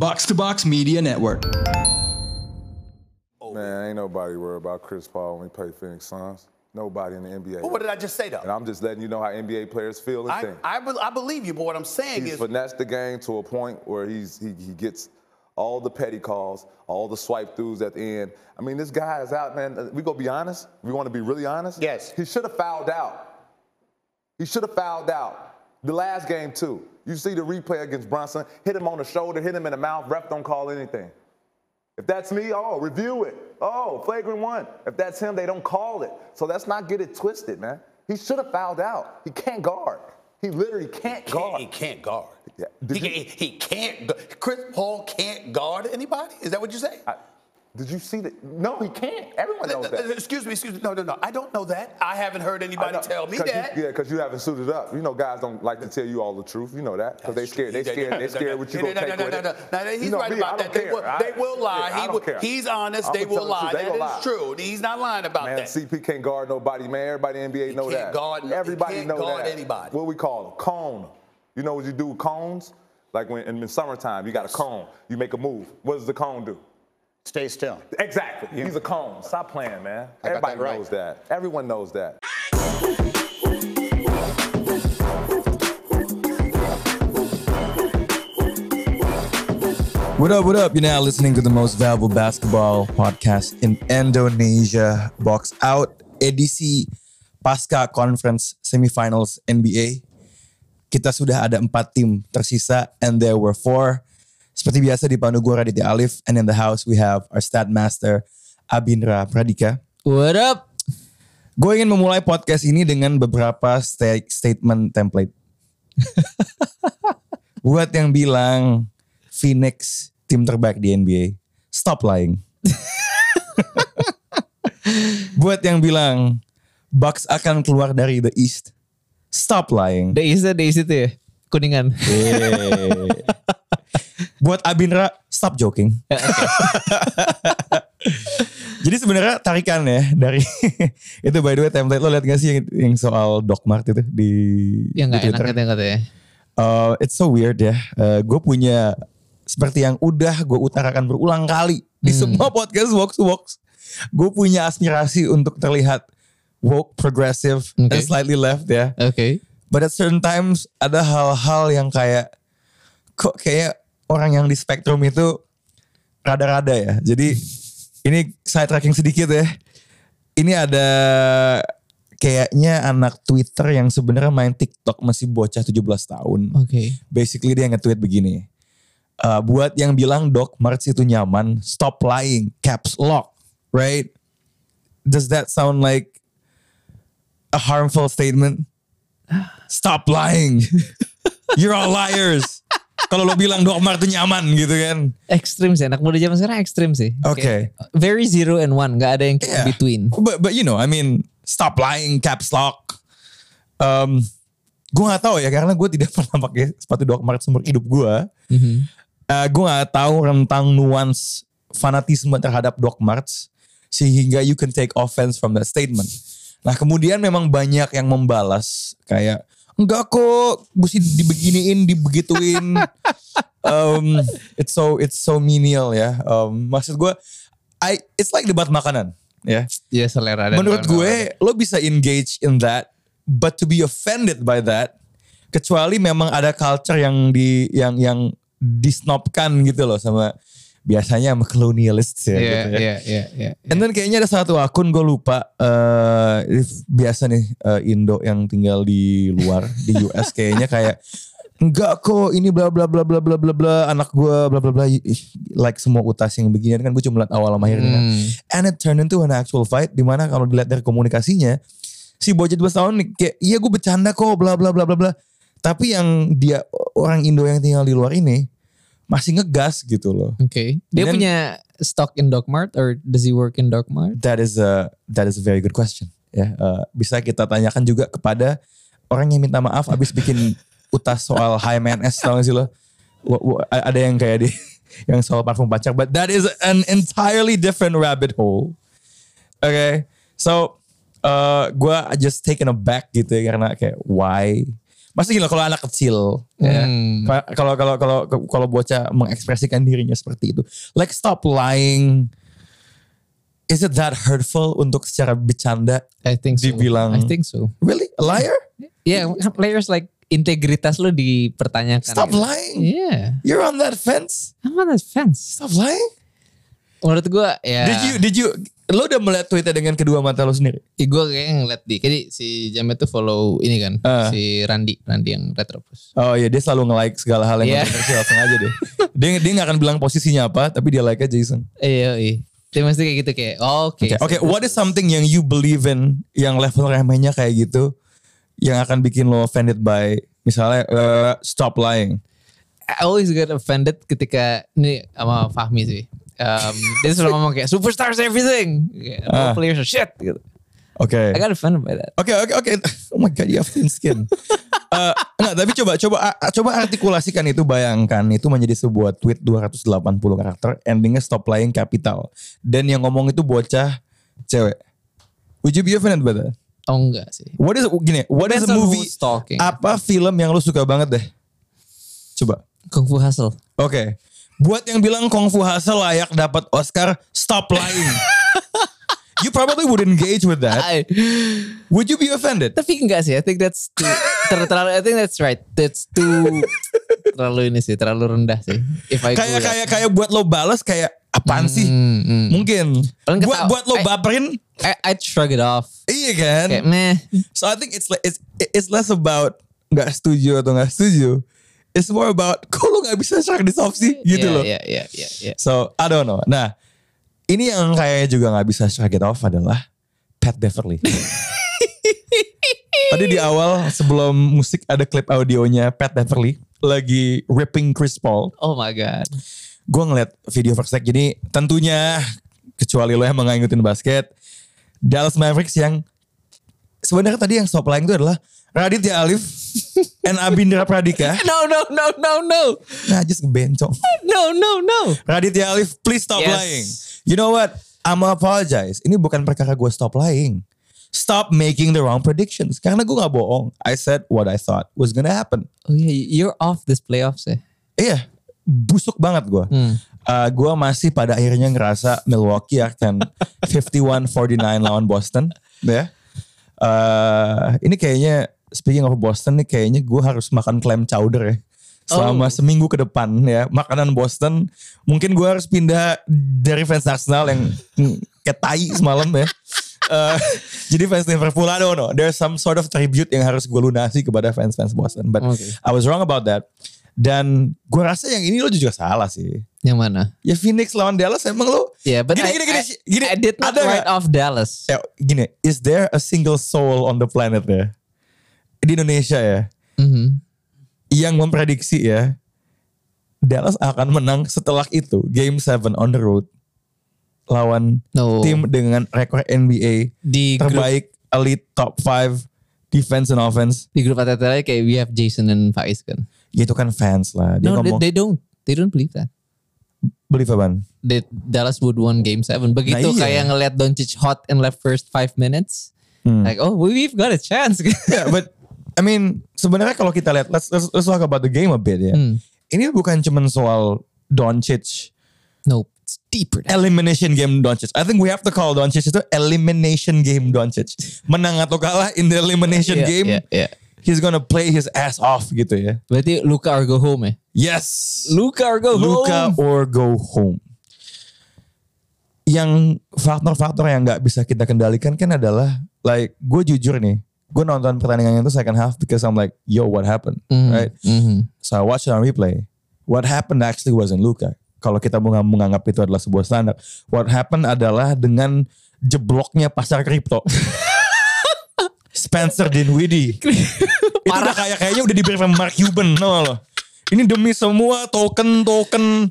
Box to Box Media Network. Oh. Man, ain't nobody worried about Chris Paul when he play Phoenix Suns. Nobody in the NBA. Well, what did I just say though? and I'm just letting you know how NBA players feel and I, think. I, be- I believe you, but what I'm saying He's is, finessed the game to a point where he's he, he gets all the petty calls, all the swipe throughs at the end. I mean, this guy is out, man. We gonna be honest. We want to be really honest. Yes. He should have fouled out. He should have fouled out. The last game too. You see the replay against Brunson. Hit him on the shoulder. Hit him in the mouth. Ref don't call anything. If that's me, oh, review it. Oh, flagrant one. If that's him, they don't call it. So let's not get it twisted, man. He should have fouled out. He can't guard. He literally can't can't- guard. he can't guard. Yeah. He, you- he can't. Chris Paul can't guard anybody. Is that what you say? I- did you see that? No, he can't. Everyone knows Uh, uh, that. Excuse me, excuse me. No, no, no. I don't know that. I haven't heard anybody know, tell me 'cause you- that. yeah, because you haven't suited up. You know, guys don't like to tell you all the truth. You know that because they scared. They scared. They scared what you No, gonna no, take no, with no, it. no, no, no, He's You know right me, about that. They will, they will lie. yeah, he will. He's honest. They will lie. They That is lie. true. He's not lying about Man, that. CP can't guard nobody, man. Everybody in the NBA know can't that. guard- he Everybody can't know guard that. anybody. What we call them? Cone. You know what you do with cones? Like when in the summertime, you got a cone. You make a move. What does the cone do? Stay still. Exactly. He's a cone. Stop playing, man. I Everybody that right. knows that. Everyone knows that. What up, what up? You're now listening to the most valuable basketball podcast in Indonesia. Box Out edisi pasca conference semifinals NBA. Kita sudah ada empat tim tersisa and there were four. Seperti biasa dipandu gue Raditya Alif and in the house we have our stat master Abindra Pradika. What up? Gue ingin memulai podcast ini dengan beberapa sta- statement template. Buat yang bilang Phoenix tim terbaik di NBA, stop lying. Buat yang bilang Bucks akan keluar dari the East, stop lying. Days Days itu ya? Kuningan. Eh. Buat Abindra, stop joking. Jadi sebenarnya tarikan ya dari itu by the way template lo liat gak sih yang, yang soal Doc Mart itu di Yang di gak enak Twitter? katanya katanya. Uh, it's so weird ya. gue punya seperti yang udah gue utarakan berulang kali di semua podcast Vox Vox. Gue punya aspirasi untuk terlihat woke, progressive, Oke. and slightly left ya. Oke. But at certain times ada hal-hal yang kayak kok kayak orang yang di spektrum itu rada-rada ya. Jadi ini side tracking sedikit ya. Ini ada kayaknya anak Twitter yang sebenarnya main TikTok masih bocah 17 tahun. Oke. Basically dia nge-tweet begini. Uh, buat yang bilang Doc Marts itu nyaman, stop lying, caps lock, right? Does that sound like a harmful statement? Stop lying. You're all liars. Kalau lo bilang Doc Mart itu nyaman gitu kan. Ekstrim sih. Anak muda zaman sekarang ekstrim sih. Oke. Kayak Very zero and one. Gak ada yang Yeah. between. But but you know, I mean, stop lying, caps lock. Um, gue nggak tahu ya karena gue tidak pernah pakai sepatu Doc Mart seumur hidup gue. Mhm. Uh, gue nggak tahu tentang nuans fanatisme terhadap Doc Marts sehingga you can take offense from that statement. Nah kemudian memang banyak yang membalas kayak enggak kok mesti dibeginiin dibegituin. um, it's so it's so menial ya. Um, maksud gue, I it's like debat makanan ya. Ya selera dan Menurut gue lo bisa engage in that, but to be offended by that, kecuali memang ada culture yang di yang yang disnobkan gitu loh sama biasanya sama colonialists ya. Iya, gitu ya. iya, iya, iya. And then kayaknya ada satu akun gue lupa eh biasa nih eh, Indo yang tinggal di luar di US kayaknya kayak enggak kok ini bla bla bla bla bla bla bla anak gue bla bla bla like semua utas yang beginian kan gue cuma liat awal sama akhirnya kan. Hmm. And it turned into an actual fight di mana kalau dilihat dari komunikasinya si bocah 12 tahun nih kayak iya gue bercanda kok bla bla bla bla bla tapi yang dia orang Indo yang tinggal di luar ini masih ngegas gitu loh. Oke. Dia Dan- punya stock in Doc Mart or does he work in Doc Mart? That is a that is a very good question. Ya, eh, bisa kita tanyakan juga kepada orang yang minta maaf abis bikin utas soal HMNS tau gak sih lo? Ada yang kayak di yang soal parfum pacar, but that is an entirely different rabbit hole. Oke, so uh, gue just taken aback gitu ya karena kayak why Masih gila kalau anak kecil ya. Hmm. Ka- Kalau kalau kalau kalau bocah mengekspresikan dirinya seperti itu. Like stop lying. Is it that hurtful untuk secara bercanda I think so. Dibilang- I think so. Really? A liar? Yeah, players like integritas lo dipertanyakan. Stop gitu. lying. Yeah. You're on that fence. I'm on that fence. Stop lying. Menurut gue ya. Did you did you lo udah melihat tweetnya dengan kedua mata lo sendiri? gue kayaknya ngeliat di. Jadi si Jamet tuh follow ini kan. Ah. Si Randi. Randi yang Retropus. Oh iya dia selalu nge-like segala hal yang Iya. kontroversial sengaja deh. Dia dia gak akan bilang posisinya apa tapi dia like aja iseng. Iya iya. Dia mesti kayak gitu kayak. oh, Oke. Oke, oke, what is something yang you believe in yang level remehnya kayak gitu yang akan bikin lo offended by misalnya eh, stop lying. I always get offended ketika ini sama Fahmi sih. Um, dia selalu ngomong kayak superstars everything. Ah. players are shit gitu. Oke. I got offended by that. Oke oke oke. Oh my god, you have thin skin. Eh, enggak, tapi coba coba a- coba artikulasikan itu bayangkan itu menjadi sebuah tweet 280 karakter endingnya stop lying capital dan yang ngomong itu bocah cewek. Would you be offended by that? Oh enggak sih. What is gini? What is Depends a on movie? Apa film yang lu suka banget deh? Coba. Kung Fu Hustle. Oke. Buat yang bilang Kung Fu Hustle layak dapat Oscar, stop lying. you probably would engage with that. I, Would you be offended? tapi enggak sih. I think that's too, ter- terlalu. I think that's right. That's too terlalu ini sih. Terlalu rendah sih. If I Kayak kayak kayak buat lo balas kayak apaan sih? Hmm, hmm. Mungkin. Paling Buat buat lo I- baperin, I, I'd shrug it off. iya kan? Kayak meh. So I think it's like it's it's less about nggak setuju atau nggak setuju. It's more about kok lo nggak bisa shrug this off sih gitu yeah, loh. Yeah, yeah, yeah, yeah. So I don't know. Nah, ini yang kayaknya juga nggak bisa shrug it off adalah Pat Beverly. Tadi di awal sebelum musik ada klip audionya Pat Beverly lagi ripping Chris Paul. Oh my god. Gue ngeliat video first take. Jadi tentunya kecuali lo yang nggak ngikutin basket, Dallas Mavericks yang sebenarnya tadi yang stop lying itu adalah Raditya Alif and Abindra Pradika. No, no, no, no, no. Nah, just bencong. No, no, no. Raditya Alif, please stop Yes. lying. You know what? I'm apologize. Ini bukan perkara gue stop lying. Stop making the wrong predictions. Karena gue gak bohong. I said what I thought was gonna happen. Oh yeah, you're off this playoffs eh. Iya, busuk banget gue. Hmm. gue masih pada akhirnya ngerasa Milwaukee akan 51-49 lawan Boston. Ya. Eh, ini kayaknya speaking of Boston nih kayaknya gue harus makan clam chowder ya. Selama Oh. seminggu ke depan ya. Makanan Boston. Mungkin gue harus pindah dari fans Arsenal yang kayak tai semalam ya. Eh, jadi fans Liverpool, I don't know. There's some sort of tribute yang harus gue lunasi kepada fans-fans Boston. But Okay. I was wrong about that. Dan gue rasa yang ini lo juga salah sih. Yang mana? Ya Phoenix lawan Dallas emang lo Yeah, but gini, I, gini, gini, I, gini, I did not ada write off Dallas. ya, gini, is there a single soul on the planet ya di Indonesia ya Mhm. yang memprediksi ya Dallas akan menang setelah itu game 7 on the road lawan No. tim dengan rekor NBA Di grup, terbaik elite top 5 defense and offense di grup ATT kayak we have Jason and Faiz kan. ya itu kan fans lah dia No, they, ngomong they don't. They don't believe that. believe apaan? That Dallas would won game 7. Begitu Nah, iya. kayak ngeliat Doncic hot in left first 5 minutes. Hmm. Like, oh, we've got a chance. Yeah, but I mean sebenarnya kalau kita lihat let's, let's let's talk about the game a bit ya. Hmm. Ini bukan cuman soal Doncic no, it's deeper. than- elimination game Doncic. I think we have to call Doncic itu elimination game Doncic. Menang atau kalah in the elimination Yeah, game, yeah, yeah. he's gonna play his ass off gitu ya. Berarti Luka or go home ya? Yes. Luka or go Luka home. or go home. Yang faktor-faktor yang nggak bisa kita kendalikan kan adalah like gue jujur nih, gue nonton pertandingan itu second half because I'm like, yo what happened, Mhm, right? mhm. So I watched it on replay. What happened actually wasn't Luka. Kalau kita mau menganggap itu adalah sebuah standar. What happened adalah dengan jebloknya pasar kripto. Spencer Dinwiddie. itu udah kayak kayaknya udah diberi sama Mark Cuban, no lo. Ini demi semua token-token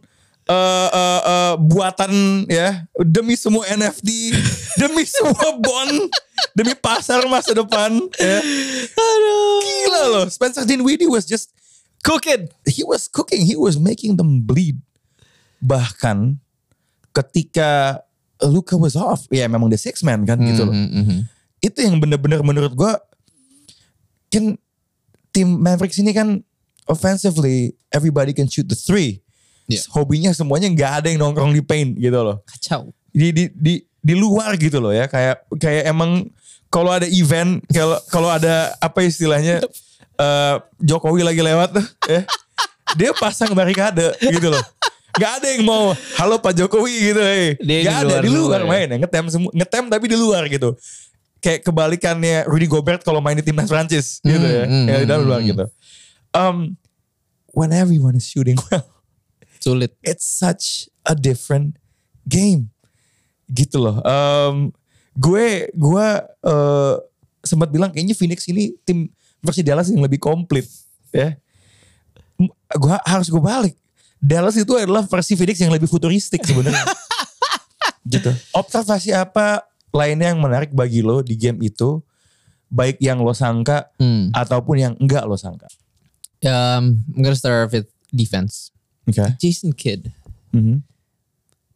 eh, eh, eh, buatan ya, demi semua NFT, demi semua bond, demi pasar masa depan. Ya. Aduh, gila loh. Spencer Dinwiddie was just Cooking. he was cooking, he was making them bleed. Bahkan ketika Luka was off, ya memang the six man kan gitu loh. Mhm, mhm. Itu yang bener-bener menurut gua kan tim Mavericks ini kan offensively everybody can shoot the three. Iya. Hobinya semuanya nggak ada yang nongkrong di paint gitu loh. Kacau. Di di di di luar gitu loh ya kayak kayak emang kalau ada event kalau kalau ada apa istilahnya eh, Jokowi lagi lewat tuh ya dia pasang barikade gitu loh. Gak ada yang mau halo Pak Jokowi gitu eh. Dia Gak di ada luar di dulu luar ya. main ya ngetem semua ngetem tapi di luar gitu. Kayak kebalikannya Rudy Gobert kalau main di timnas Prancis gitu ya. hmm, ya di dalam hmm, luar hmm. gitu. Um, when everyone is shooting well, Sulit. it's such a different game gitu loh. Um, gue gue eh, sempat bilang kayaknya Phoenix ini tim versi Dallas yang lebih komplit ya. Gue harus gue balik. Dallas itu adalah versi Phoenix yang lebih futuristik sebenarnya. gitu. Observasi apa lainnya yang menarik bagi lo di game itu? Baik yang lo sangka Hmm. ataupun yang enggak lo sangka. Um, I'm gonna start with defense. Oke. Jason Kidd Mhm.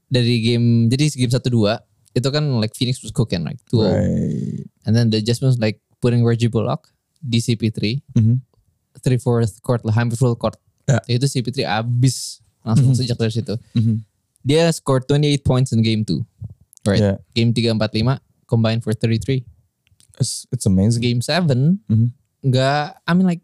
dari game jadi game satu dua itu kan like Phoenix was cooking like 2 Right. and then the adjustments like putting Reggie Bullock di CP3 Mhm. three fourth court lah hampir full court Ya. itu CP3 abis langsung sejak dari situ Mhm. dia scored 28 points in game 2 right Yeah. game 3 4 5 combined for 33 It's, it's amazing. game 7 Mhm. nggak I mean like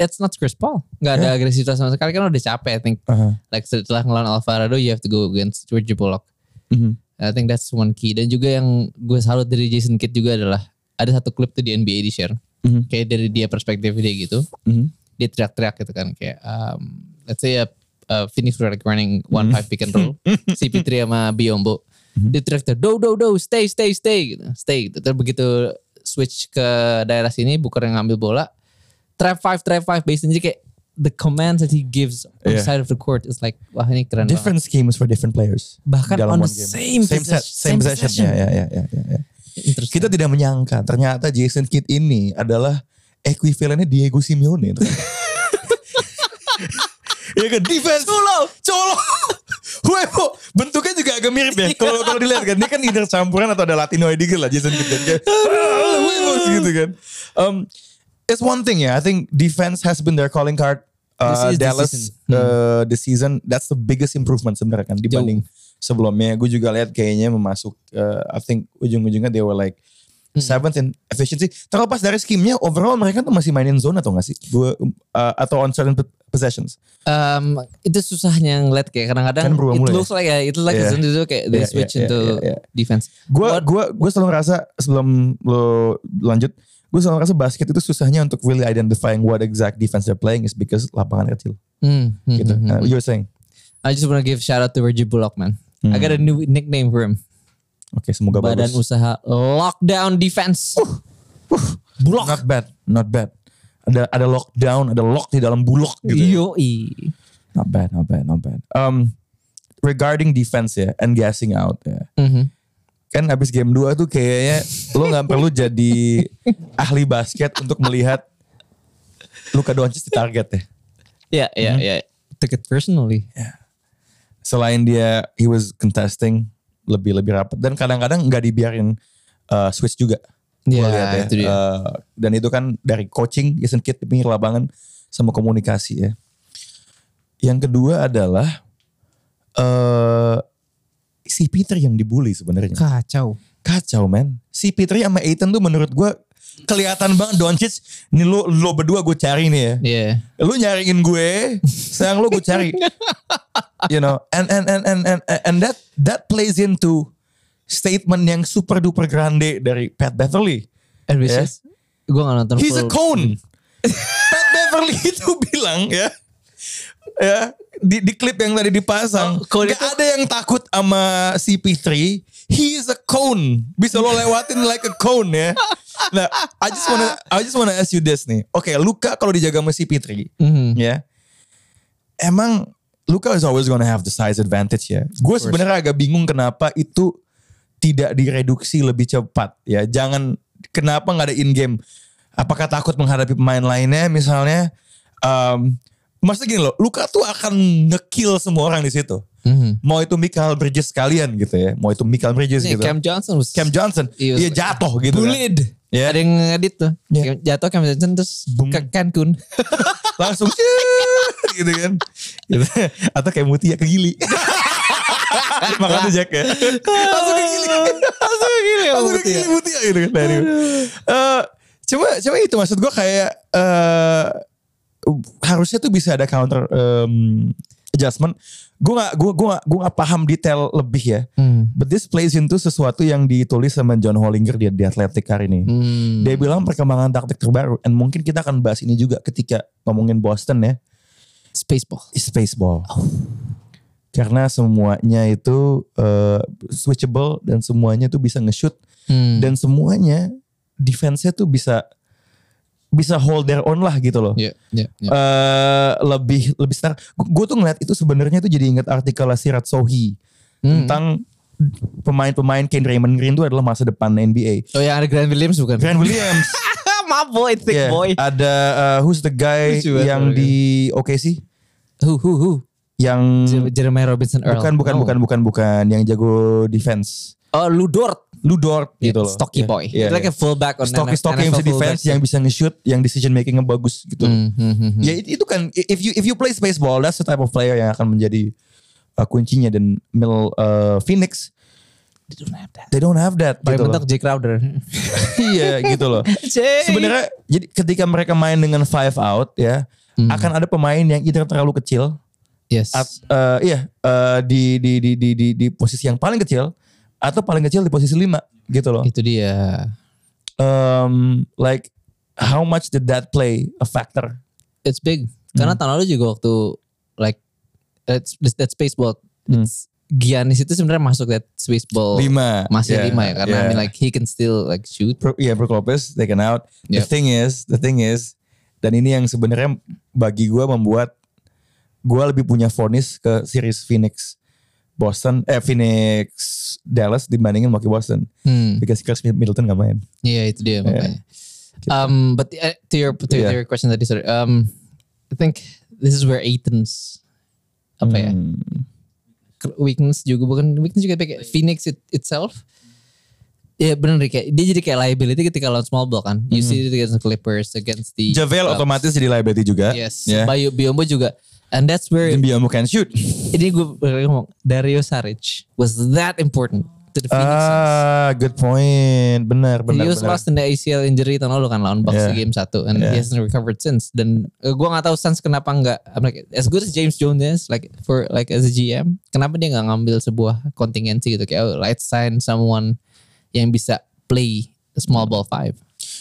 it's not Chris Paul. Nggak ada agresivitas sama sekali. Kan udah capek I think. Uh-huh. like setelah ngelawan Alvarado you have to go against Reggie Bullock. Mhm. I think that's one key. Dan juga yang gue salut dari Jason Kidd juga adalah ada satu klip tuh di NBA di share. Mhm. kayak dari dia perspektif dia gitu. Mhm. dia teriak-teriak gitu kan kayak um, let's say a, a Phoenix like running one five pick and roll. CP3 sama Biombo. Dia teriak-teriak do do do stay stay stay gitu. Stay gitu. Terus begitu switch ke daerah sini Booker yang ngambil bola trap five trap five basically kayak the commands that he gives on the Yeah. side of the court is like wah ini keren banget. Different schemes for different players. Bahkan Dalam on the game. same same set, same same possession. Ya, ya, ya, ya, ya, ya. Kita tidak menyangka ternyata Jason Kidd ini adalah ekuivalennya Diego Simeone. Iya kan defense Colo Colo Huevo Bentuknya juga agak mirip ya Kalau kalau dilihat kan Dia kan either campuran atau ada Latino dikit lah Jason Kidd kan Kayak "Ah, Huevo gitu kan um, It's one thing ya I think defense has been their calling card uh, This is the Dallas season. uh, the season That's the biggest improvement sebenarnya kan Dibanding sebelumnya Gue juga lihat kayaknya memasuk uh, I think ujung-ujungnya they were like Seventh in efficiency. Terlepas dari skimnya, overall mereka tuh masih mainin zone atau nggak sih? Gue uh, atau on certain possessions. Um, itu susahnya ngeliat kayak kadang-kadang Kan berubah it mulai looks like ya, it looks like Yeah. into kayak they Yeah, switch yeah, into yeah, yeah, yeah. defense. Gue gua gue selalu ngerasa sebelum lo lanjut, gue selalu ngerasa basket itu susahnya untuk really identifying what exact defense they're playing is because lapangan kecil. Hmm, hmm, Gitu. hmm, Nah, hmm. you're saying? I just want to give shout out to Reggie Bullock man. I got a new nickname for him. Oke, semoga Badan bagus. usaha lockdown defense. Bullock. Not bad, not bad. Ada ada lockdown, ada lock di dalam bulok gitu. ya. Yoi. Not bad, not bad, not bad. Um, regarding defense ya, and gassing out ya. Mhm. Kan habis game 2 tuh kayaknya lo nggak perlu jadi ahli basket untuk melihat Luka Doncic di target ya. Ya, ya, ya. Took it personally. Selain dia he was contesting lebih lebih rapat dan kadang-kadang nggak dibiarin uh, switch juga. Gua Ya, lihat ya. itu dia. Uh, dan itu kan dari coaching Jason Kidd di pinggir lapangan sama komunikasi ya. Yang kedua adalah eh si Peter yang dibully sebenarnya. Kacau. Kacau men. Si Petri sama Aiton tuh menurut gue kelihatan banget Doncic. Nih lo, lo berdua gue cari nih ya. Iya. Lu nyariin gue, sekarang lu gue cari. you know, and and and and and and that that plays into statement yang super duper grande dari Pat Beverly. And which Yeah. is, gue gak nonton He's a full. cone. Pat Beverly itu bilang ya. Ya, di, di klip yang tadi dipasang, Oh, gak ada yang takut sama CP3. He is a cone. Bisa lo lewatin like a cone ya. Nah, I just wanna I just wanna ask you this nih. Oke, Luka kalau dijaga sama CP3, Mhm. ya. Emang Luka is always gonna have the size advantage ya. Gue sebenarnya agak bingung kenapa itu tidak direduksi lebih cepat ya. Jangan kenapa nggak ada in game? Apakah takut menghadapi pemain lainnya misalnya? Um, maksudnya gini loh, Luka tuh akan ngekill semua orang di situ. Mhm. Mau itu Michael Bridges sekalian gitu ya. Mau itu Michael Bridges Nih, gitu. Cam Johnson was Cam Johnson, was dia jatuh gitu. kan. bullied. Ya. Ada yang ngedit tuh. Ya. Jatuh Cam Johnson terus Boom. ke Cancun. langsung gitu kan gitu. atau kayak Mutia ke Gili makanya Jack ya langsung ke Gili Langsung gini ya langsung ke Gili Mutia gitu kan Nah. Eh, coba coba itu maksud gue kayak eh harusnya tuh bisa ada counter em, adjustment gue gak gue gue gak, gue gak paham detail lebih ya Hmm. but this plays into sesuatu yang ditulis sama John Hollinger di, di Athletic hari ini Hmm. dia bilang perkembangan taktik terbaru and mungkin kita akan bahas ini juga ketika ngomongin Boston ya Spaceball. Spaceball. Karena semuanya itu eh, switchable dan semuanya tuh bisa nge-shoot Hmm. dan semuanya defense-nya tuh bisa bisa hold their own lah gitu loh. Ya, ya, ya. Eh, lebih lebih senang. Gue tuh ngeliat itu sebenarnya tuh jadi inget artikel Sirat Sohi Hmm. tentang pemain-pemain Ken Raymond Green itu adalah masa depan NBA. Oh yang ada Grant Williams bukan? Grant Williams, My boy, thick yeah, boy. ada uh, who's the guy banget yang di OKC Who, who, who? yang Jer- Jeremiah Robinson Earl. bukan bukan No. bukan bukan bukan yang jago defense. Oh, Ludort. Ludort gitu loh. Stocky Yeah, boy. yeah, It's like yeah. a fullback on Stocky Stocky yang bisa defense, yang bisa nge-shoot, yang decision makingnya bagus gitu. Hmm, hmm. Ya itu, kan if you if you play spaceball, that's the type of player yang akan menjadi uh, kuncinya dan Mil uh, Phoenix They don't have that. they don't have that Paling gitu mentok Jay Crowder. iya gitu loh. Sebenarnya jadi ketika mereka main dengan five out ya, Hmm. akan ada pemain yang either terlalu kecil Yes. at, uh, iya uh, di, di, di, di, di, di posisi yang paling kecil atau paling kecil di posisi lima gitu loh. Itu dia. Um, like how much did that play a factor? It's big. Karena tahun lalu juga waktu like that's that spaceball. It's Giannis itu sebenarnya masuk that spaceball. Lima. Masih Yeah, lima ya karena I yeah. mean like he can still like shoot. Bro- Iya Brook Lopez taken out. The Yep. thing is, the thing is, dan ini yang sebenarnya bagi gue membuat gue lebih punya vonis ke series Phoenix Boston, eh Phoenix Dallas dibandingin Milwaukee Boston. Hmm. Because Chris Middleton gak main. Iya itu dia makanya. Um, but uh, to your to, Yeah. your question tadi sorry. Um, I think this is where Aiton's apa ya Hmm. ke- weakness juga bukan weakness juga kayak Phoenix it, itself. Ya benar kayak dia jadi kayak liability ketika lawan small ball kan. You see it against the Clippers, against the Javel Bucks. otomatis jadi liability juga. Yes. Ya. Bayu Biombo juga. And that's where Dan Biyombo can shoot. ini gue ngomong Dario Saric was that important to the Phoenix. Ah, good point. Benar, benar, He was benar. lost in the ACL injury tahun lalu kan lawan Bucks Yeah. game 1 and Yeah. he hasn't recovered since dan uh, gue gak tahu Suns kenapa nggak I'm like as good as James Jones is like for like as a GM kenapa dia nggak ngambil sebuah kontingensi gitu kayak oh, let's sign someone yang bisa play small ball five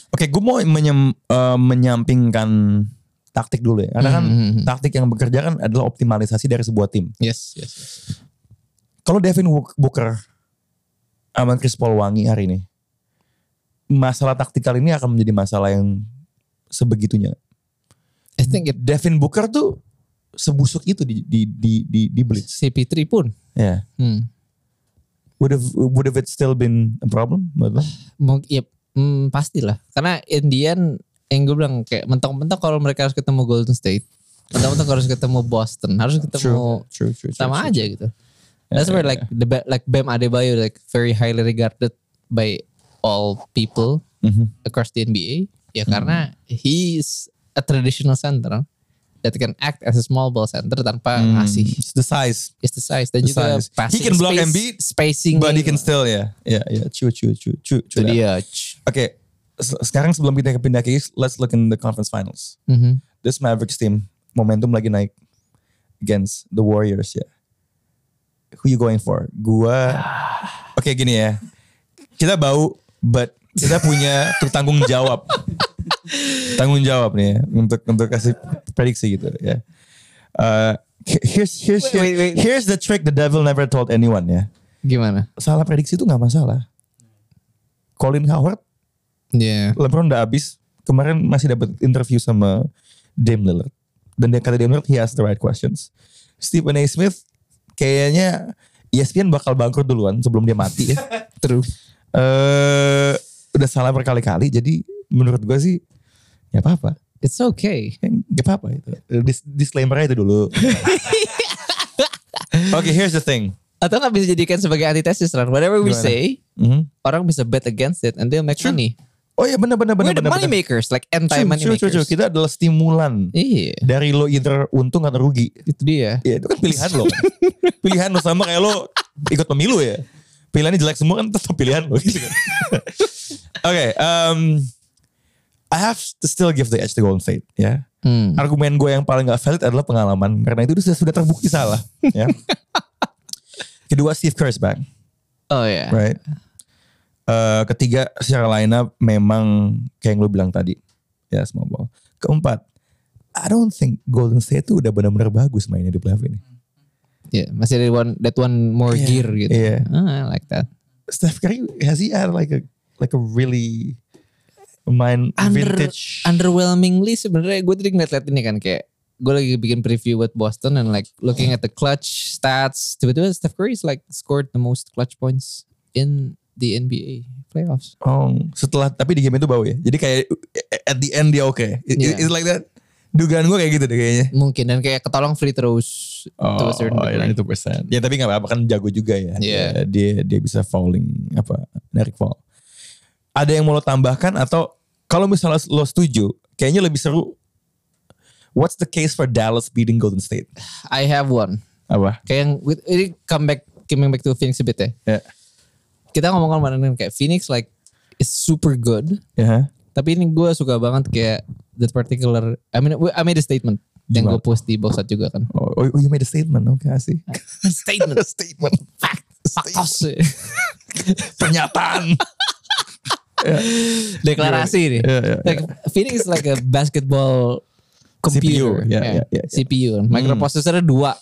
Oke, gue mau menyem- eh, menyampingkan taktik dulu ya. Karena kan Mhm. taktik yang bekerja kan adalah optimalisasi dari sebuah tim. yes yes, yes. Kalau Devin Booker sama Chris Paul wangi hari ini, masalah taktikal ini akan menjadi masalah yang sebegitunya. I think it Devin Booker tuh sebusuk itu di di di di, di Blitz. CP3 pun Ya. hmm. Would have would have it still been a problem? Mungkin ya hmm, pastilah karena in the end yang gue bilang kayak mentok-mentok kalau mereka harus ketemu Golden State mentok-mentok harus ketemu Boston harus ketemu True, true, true. sama true, aja gitu. That's where like the ba- like Bam Adebayo like very highly regarded by all people Mhm. across the NBA. Ya karena he's a traditional center that can act as a small ball center tanpa ngasih It's the size. is the size dan The juga size. passing He can block space- and beat, spacing But he can still ya. Ya, ya, true, true, true, true. true that. dia. Oke, se- sekarang sebelum kita pindah ke East, let's look in the conference finals. Mhm. This Mavericks team momentum lagi naik against the Warriors ya. Who you going for? Gua, oke gini ya. Kita bau, but kita punya tanggung jawab. tanggung jawab nih ya untuk untuk kasih prediksi gitu ya. Uh, here's here's Wait, wait, wait. here's the trick the devil never told anyone ya. Gimana? Salah prediksi itu nggak masalah. Colin Howard Ya. LeBron udah habis. Kemarin masih dapat interview sama Dame Lillard. Dan dia kata Dame Lillard, he has the right questions. Stephen A. Smith kayaknya ESPN bakal bangkrut duluan sebelum dia mati ya. Terus. Eh udah salah berkali-kali. Jadi menurut gue sih ya apa-apa. It's okay. Gak apa-apa itu. Dis disclaimer itu dulu. Oke, here's the thing. Atau nggak bisa jadikan sebagai antitesis Ran. Whatever we Gimana? say, Mhm. orang bisa bet against it and they'll make money. Oh iya benar benar benar benar. money makers, like anti True, money true, makers. true. Kita adalah stimulan Iya, dari lo either untung atau rugi. itu dia. Ya itu kan pilihan lo. kan. pilihan lo sama kayak lo ikut pemilu ya. Pilihannya jelek semua kan tetap pilihan lo gitu kan. Oke, um, I have to still give the edge to Golden State ya. Hmm. Argumen gue yang paling gak valid adalah pengalaman karena itu sudah sudah terbukti salah. ya. Kedua Steve Kerr's back, Oh ya. right? Eh, ketiga secara lineup memang kayak yang lo bilang tadi, ya small ball. Keempat, I don't think Golden State itu udah benar-benar bagus mainnya di playoff ini. Yeah, masih ada one that one more Iya, gear gitu. iya. Ah, I like that. Steph Curry has he had like a like a really main Under, vintage underwhelmingly sebenarnya gue tadi ngeliat-liat ini kan kayak gue lagi bikin preview buat Boston and like looking at the clutch stats tiba-tiba Steph Curry is like scored the most clutch points in the NBA playoffs. oh setelah tapi di game itu bau ya jadi kayak at the end dia oke It- Yeah. it's like that dugaan gue kayak gitu deh kayaknya Mungkin dan kayak ketolong free throws to a certain oh, degree. itu persen ya tapi nggak apa-apa kan jago juga ya Yeah. dia dia bisa fouling apa narik foul ada yang mau lo tambahkan atau kalau misalnya lo setuju kayaknya lebih seru what's the case for Dallas beating Golden State I have one. apa Kayak yang with, ini come back coming back to Phoenix a bit ya. ya Kita ngomong kemarin kayak Phoenix like is super good. ya Tapi ini gue suka banget kayak that particular I mean I made a statement yang gue post di box out juga kan. oh, oh, you made a statement oke I see statement. statement Fact. Faktos. pernyataan Deklarasi nih. Iya, iya, Like, Phoenix is like a basketball computer. CPU, Yeah. ya, ya, ya. CPU. Microprocessornya dua.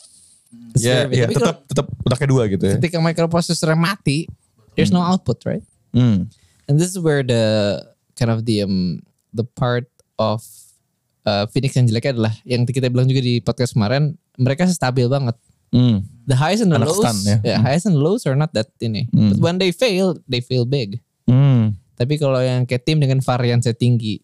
ya Serve it. ya Tapi tetap tetap otaknya dua gitu ya ketika microprocessornya mati, there's no output, right? hmm. And this is where the kind of the um, the part of uh, Phoenix yang jeleknya adalah yang kita bilang juga di podcast kemarin, mereka stabil banget. Hmm. The highs and the Anak lows, stan, ya. yeah, highs and lows are not that ini. But when they fail, they fail big. Hmm. Tapi kalau yang kayak tim dengan variansi tinggi,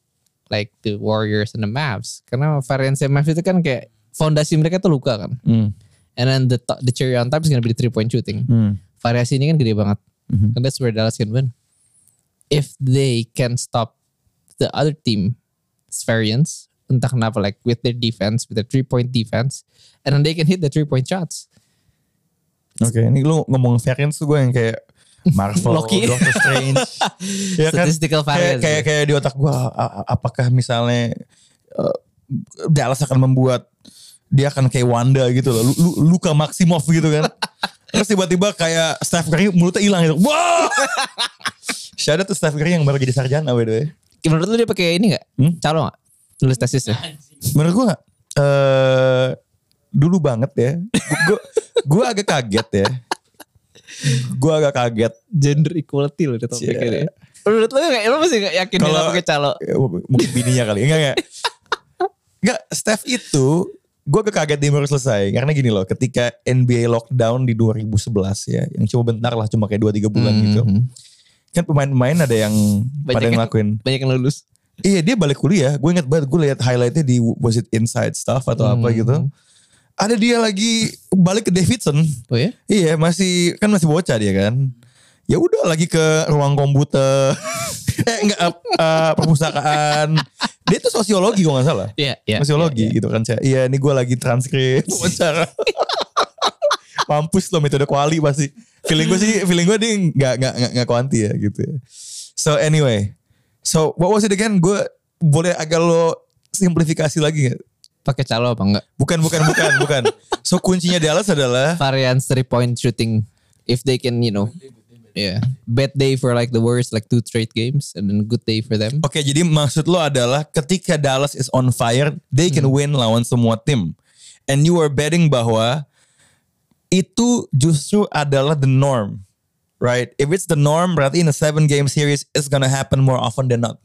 like the Warriors and the Mavs, karena variansi Mavs itu kan kayak fondasi mereka tuh luka kan. Hmm. And then the the cherry on top is gonna be the three point shooting. Hmm. Variasi ini kan gede banget. And that's where Dallas can win. If they can stop the other team's variance, entah kenapa like with their defense, with their three point defense, and then they can hit the three point shots. Oke, ini lu ngomong variance tuh gue yang kayak Marvel, Loki. Doctor Strange. ya kan? Statistical Kayak, variance. kayak kayak di otak gue apakah misalnya uh, Dallas akan membuat dia akan kayak Wanda gitu loh. Lu- lu- Luka Maximoff gitu kan. Terus tiba-tiba kayak Steph Curry mulutnya hilang gitu. Wah! Shout out to Steph Curry yang baru jadi sarjana by the way. Menurut lu dia pakai ini nggak? Hmm? Calo nggak? Tulis tesisnya. Menurut gue eh dulu banget ya. Gue agak kaget ya. Gue agak kaget. Gender equality loh di topiknya deh. Menurut lu nggak? Lu masih nggak yakin dia Kalau- nggak pakai calo? Ya, mungkin bininya kali. Enggak enggak. Enggak, Steph itu gue agak kaget dia baru selesai. Karena gini loh, ketika NBA lockdown di 2011 ya, yang cuma bentar lah, cuma kayak 2-3 bulan gitu. Mhm. Kan pemain-pemain ada yang pada yang- ngelakuin. Banyak yang lulus. Iya dia balik kuliah. Gue inget banget gue lihat highlightnya di Was It Inside Stuff atau apa Hmm. gitu. Ada dia lagi balik ke Davidson. Oh ya? Iya masih kan masih bocah dia kan. Ya udah lagi ke ruang komputer. eh enggak eh, eh, perpustakaan. Dia tuh sosiologi kalau nggak salah. Iya, iya. sosiologi gitu kan saya. Iya ini gue lagi transkrip wawancara. Mampus loh metode kuali pasti. Feeling gue sih, feeling gue dia nggak nggak nggak kuanti ya gitu. ya. So anyway, so what was it again? Gue boleh agak lo simplifikasi lagi nggak? Pakai calo apa enggak? Bukan bukan bukan bukan. So kuncinya Dallas adalah Variance three point shooting. If they can, you know. Yeah. Bad day for like the Warriors like two straight games and then good day for them. Oke, jadi maksud lo adalah ketika Dallas is on fire, they can win lawan semua tim. And you are betting bahwa itu justru adalah the norm. Right? If it's the norm, berarti in a seven game series, it's gonna happen more often than not.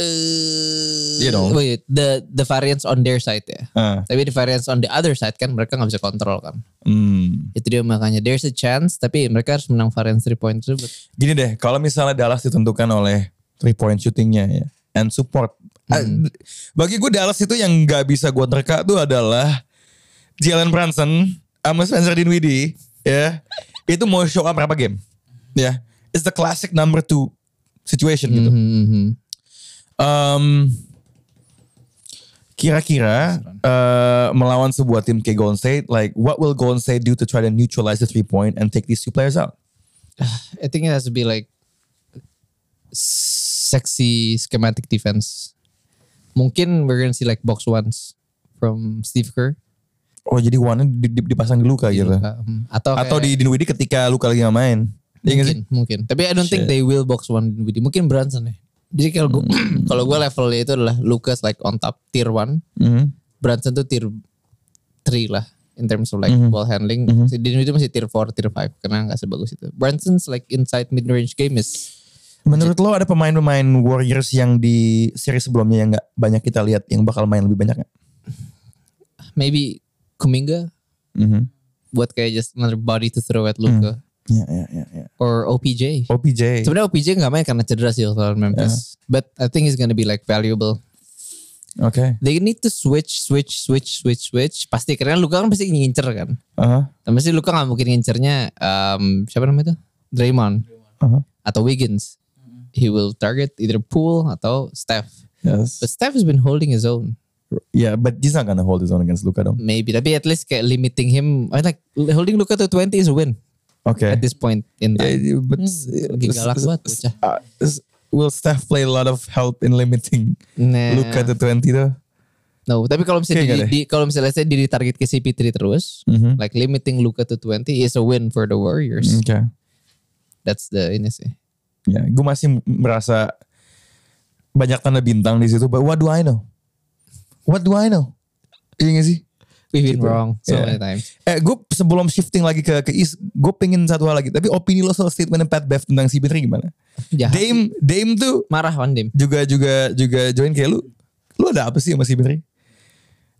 Uh, You know. Wait, the the variance on their side ya. Ah. Tapi the variance on the other side kan mereka nggak bisa kontrol kan. Hmm. Itu dia makanya there's a chance tapi mereka harus menang variance three point tersebut. Gini deh, kalau misalnya Dallas ditentukan oleh three point shootingnya ya, and support. Ah, Bagi gue Dallas itu yang nggak bisa gue terka tuh adalah Jalen Brunson sama Spencer Dinwiddie ya. Itu mau show up berapa game? Ya, it's the classic number two situation gitu. Um, kira-kira eh, melawan sebuah tim kayak Golden State, like what will Golden State do to try to neutralize the three point and take these two players out? I think it has to be like sexy schematic defense. Mungkin we're gonna see like box ones from Steve Kerr. Oh jadi one di, di- dipasang di Luka gitu. Um, atau Atau di kayak- Dinwiddie ketika Luka lagi nggak main. Iya mungkin, mungkin. Tapi I don't think they will box one Dinwiddie. Mungkin Brunson ya. Jadi kalau gue kalau gue levelnya itu adalah Lucas like on top tier one, Mhm. Brunson tuh tier 3 lah in terms of like Mm-hmm. ball handling. Si Dinwiddie masih tier 4, tier 5 karena nggak sebagus itu. Brunson's like inside mid range game is Menurut lo ada pemain-pemain Warriors yang di seri sebelumnya yang nggak banyak kita lihat yang bakal main lebih banyak nggak? maybe Kuminga Mhm. buat kayak just another body to throw at Luka Ya ya ya. ya. or OPJ. OPJ. Sebenarnya OPJ nggak main karena cedera sih lawan Memphis. But I think he's gonna be like valuable. Oke. They need to switch, switch, switch, switch, switch. Pasti karena Luka kan pasti ngincer kan. Aha, Dan pasti Luka nggak mungkin ngincernya um, siapa namanya itu? Draymond aha. atau Wiggins. He will target either Poole atau Steph. Yes. But Steph has been holding his own. Yeah, but he's not gonna hold his own against Luka dong. Maybe. Tapi at least kayak limiting him. I like holding Luka to 20 is a win Oke. at this point in time. Yeah, but lagi galak banget, bocah. Uh, will Steph play a lot of help in limiting Nah. Luka to 20 tuh? No, tapi kalau misalnya Kayaknya di, di- kalau misalnya saya di target ke CP3 terus, Mhm. like limiting Luka to 20 is a win for the Warriors. Oke. That's the ini sih. Ya, gue masih merasa banyak tanda bintang di situ. But what do I know? What do I know? Iya gak sih? We've been Gitu. wrong so Yeah. many times. Eh, gue sebelum shifting lagi ke ke East, gue pengen satu hal lagi. Tapi opini lo soal statement Pat Bev tentang CP3 gimana? Jahat. Dame, Dame tuh Marah Van Dame. juga juga juga join kayak lu. Lu ada apa sih sama CP3?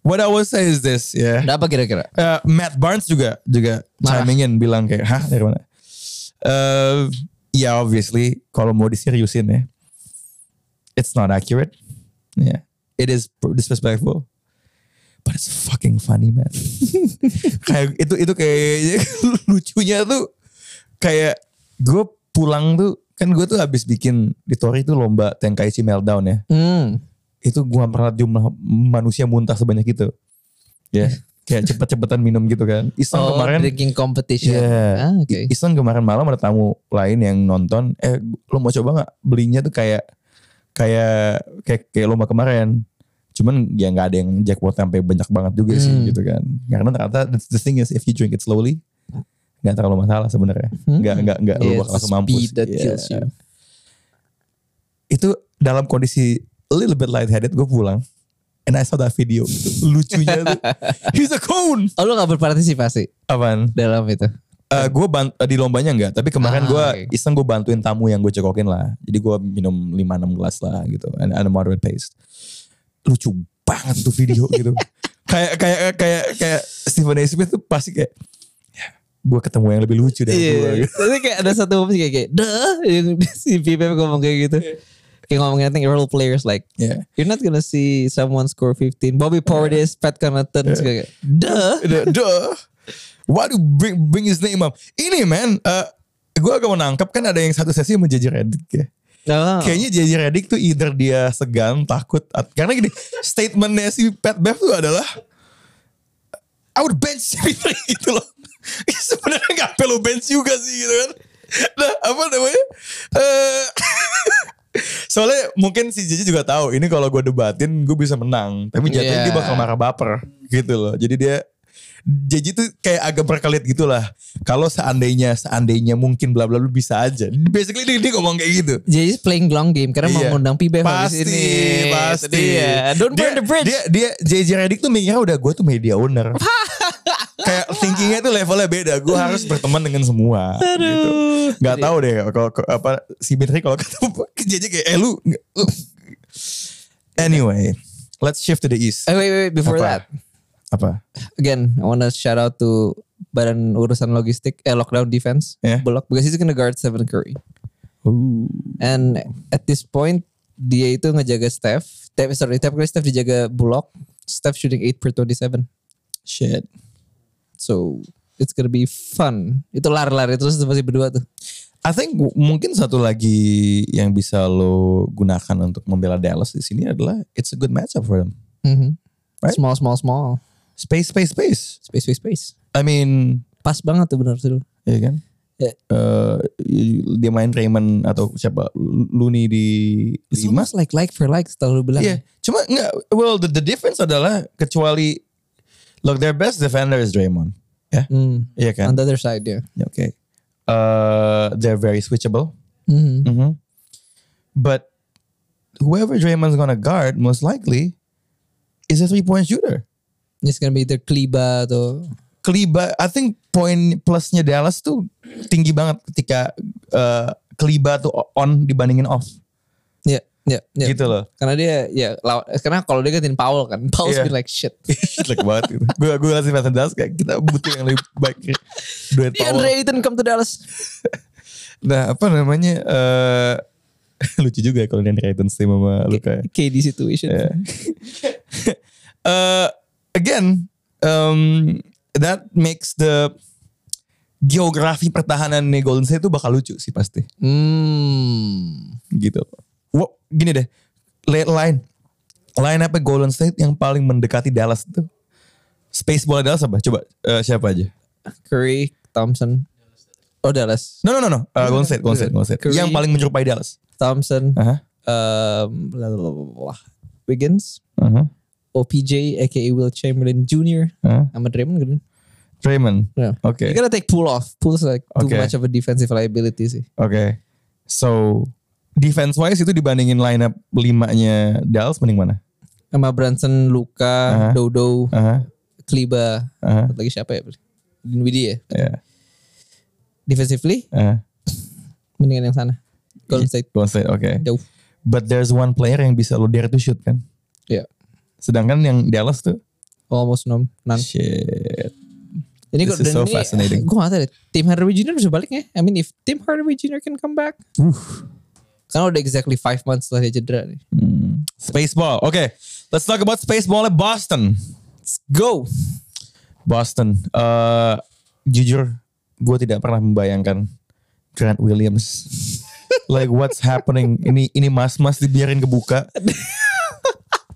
What I will say is this, ya. Ada apa kira-kira? Uh, Matt Barnes juga juga Marah. chiming in bilang kayak, hah dari mana? Uh, ya obviously kalau mau diseriusin ya, it's not accurate. Yeah, it is disrespectful. But it's fucking funny man. kayak itu itu kayak lucunya tuh kayak gue pulang tuh kan gue tuh habis bikin di Tori tuh lomba Tenkaichi Meltdown ya Hmm. itu gua pernah jumlah manusia muntah sebanyak itu. Ya, kayak cepet-cepetan minum gitu kan. Iseng Oh, kemarin drinking competition. Iya. Ah, oke. Iseng kemarin malam ada tamu lain yang nonton, eh lo mau coba nggak belinya tuh kayak kayak kayak kayak lomba kemarin. Cuman ya nggak ada yang jackpot sampai banyak banget juga sih Hmm. gitu kan. Karena ternyata the, thing is if you drink it slowly nggak terlalu masalah sebenarnya. Nggak nggak nggak lo Yeah, bakal it's langsung mampus. speed that Iya. kills you. Itu dalam kondisi a little bit lightheaded gue pulang. And I saw that video. Itu Lucunya tuh. He's a cone. Oh lu gak berpartisipasi Apaan? dalam itu? Eh gue bant di lombanya enggak, tapi kemarin Ah, gue oke. iseng gue bantuin tamu yang gue cekokin lah. Jadi gue minum 5-6 gelas lah gitu, and at a moderate pace. Lucu banget tuh video gitu. kayak kayak kayak kayak Stephen A. Smith tuh pasti kayak ya, gue ketemu yang lebih lucu dari gue. Iya. Gitu. Tapi kayak ada satu momen kayak kayak dah yang si Pipe ngomong kayak gitu. Kayak ngomongin I think role players like Yeah. you're not gonna see someone score 15. Bobby Portis, Pat Connaughton, terus kayak dah. Duh, duh. Why do bring bring his name up? Ini man, eh gue agak menangkap kan ada yang satu sesi JJ Redick ya. Oh. Kayaknya JJ Redick tuh either dia segan, takut. Karena gini, statementnya si Pat Bev tuh adalah I would bench CP3 gitu loh. Sebenarnya gak perlu bench juga sih gitu kan. Nah apa namanya? Eh Soalnya mungkin si JJ juga tahu ini kalau gue debatin gue bisa menang. Tapi jatuhnya dia Yeah. bakal marah baper gitu loh. Jadi dia JJ tuh kayak agak berkelit gitu lah. Kalau seandainya seandainya mungkin bla bla bla bisa aja. Basically dia, dia ngomong kayak gitu. Jadi playing long game karena mau Iya. ngundang Pibe pasti, ini. Pasti, Itu dia. Don't dia, burn the bridge. Dia, dia JJ Redick tuh mikirnya udah gue tuh media owner. Kayak thinkingnya tuh levelnya beda. Gue harus berteman dengan semua. Gitu. Gak tahu deh kalau apa si Mitri kalau ketemu JJ kayak eh lu. lu. Anyway, let's shift to the east. Wait, wait, wait, before Apa? that. Apa? Again, I wanna shout out to Badan Urusan Logistik, eh Lockdown Defense, Yeah. Bullock, because he's gonna guard Stephen Curry. Ooh. And at this point, dia itu ngejaga Steph. Steph sorry, Steph Curry, Steph dijaga Bullock. Steph shooting 8 per 27. Shit. So, it's gonna be fun. Itu lari-lari terus masih berdua tuh. I think mungkin satu lagi yang bisa lo gunakan untuk membela Dallas di sini adalah it's a good matchup for them. Mhm. Right? Small, small, small. Space, space, space. Space, space, space. I mean, Pas banget tuh bener tuh. ya kan? Ya. Eh, dia main Raymond atau siapa Looney di It's lima. like like for like setelah lu bilang. Iya, cuma enggak. Well, the, the difference adalah kecuali look their best defender is Draymond. Ya, Hmm. iya kan? On the other side, ya. Okay. Uh, they're very switchable. Mhm. Mhm. But whoever Draymond's gonna guard, most likely, is a three point shooter. It's gonna be either Kleba atau Kliba, I think poin plusnya Dallas tuh tinggi banget ketika uh, Kliba tuh on dibandingin off. ya, ya, ya. Gitu loh. Karena dia ya law- karena kalau dia gantiin Powell kan, Powell's Iya. been like shit. Jelek banget gitu. Gue gue kasih Nathan Dallas kayak kita butuh yang lebih baik. Duet DeAndre Powell. Ayton come to Dallas. Nah apa namanya? eh lucu juga kalau DeAndre Ayton stay sama Luka. ya. KD situation. Yeah. uh, again, um, that makes the geografi pertahanan nih Golden State itu bakal lucu sih pasti. Hmm. Gitu. Wow, gini deh. Late line. Line apa Golden State yang paling mendekati Dallas itu? Space bola Dallas apa? Coba eh, siapa aja? Curry, Thompson. Oh Dallas. No no no no. Uh, Golden State, Golden State, Golden State. Curry. Yang paling menyerupai Dallas. Thompson. Aha. Um, blablabla. Wiggins. Aha. OPJ aka Will Chamberlain Jr. Aha. sama Draymond gitu. Draymond. Yeah. Oke. You gotta take pull off. Pull's like too Okay. much of a defensive liability sih. Oke. So defense wise itu dibandingin lineup limanya Dallas mending mana? Sama Brunson, Luka, Aha. Dodo, Aha. Kleba. Aha. Satu lagi siapa ya? Dinwiddie ya. Ya. Defensively Aha. mendingan yang sana. Golden State Golden State. Oke. jauh. But there's one player yang bisa lo dare to shoot kan? Ya. Sedangkan yang Dallas tuh Almost none. none. shit. Ini is so ini, fascinating. Gue gak tau deh. Tim Hardaway Jr. bisa balik nggak? I mean if Tim Hardaway Jr. can come back. Karena udah exactly five months setelah dia cedera nih. Spaceball. Oke. Let's talk about Spaceball at Boston. Let's go. Boston. Eh jujur, gue tidak pernah membayangkan Grant Williams. like what's happening? Ini ini mas-mas dibiarin kebuka.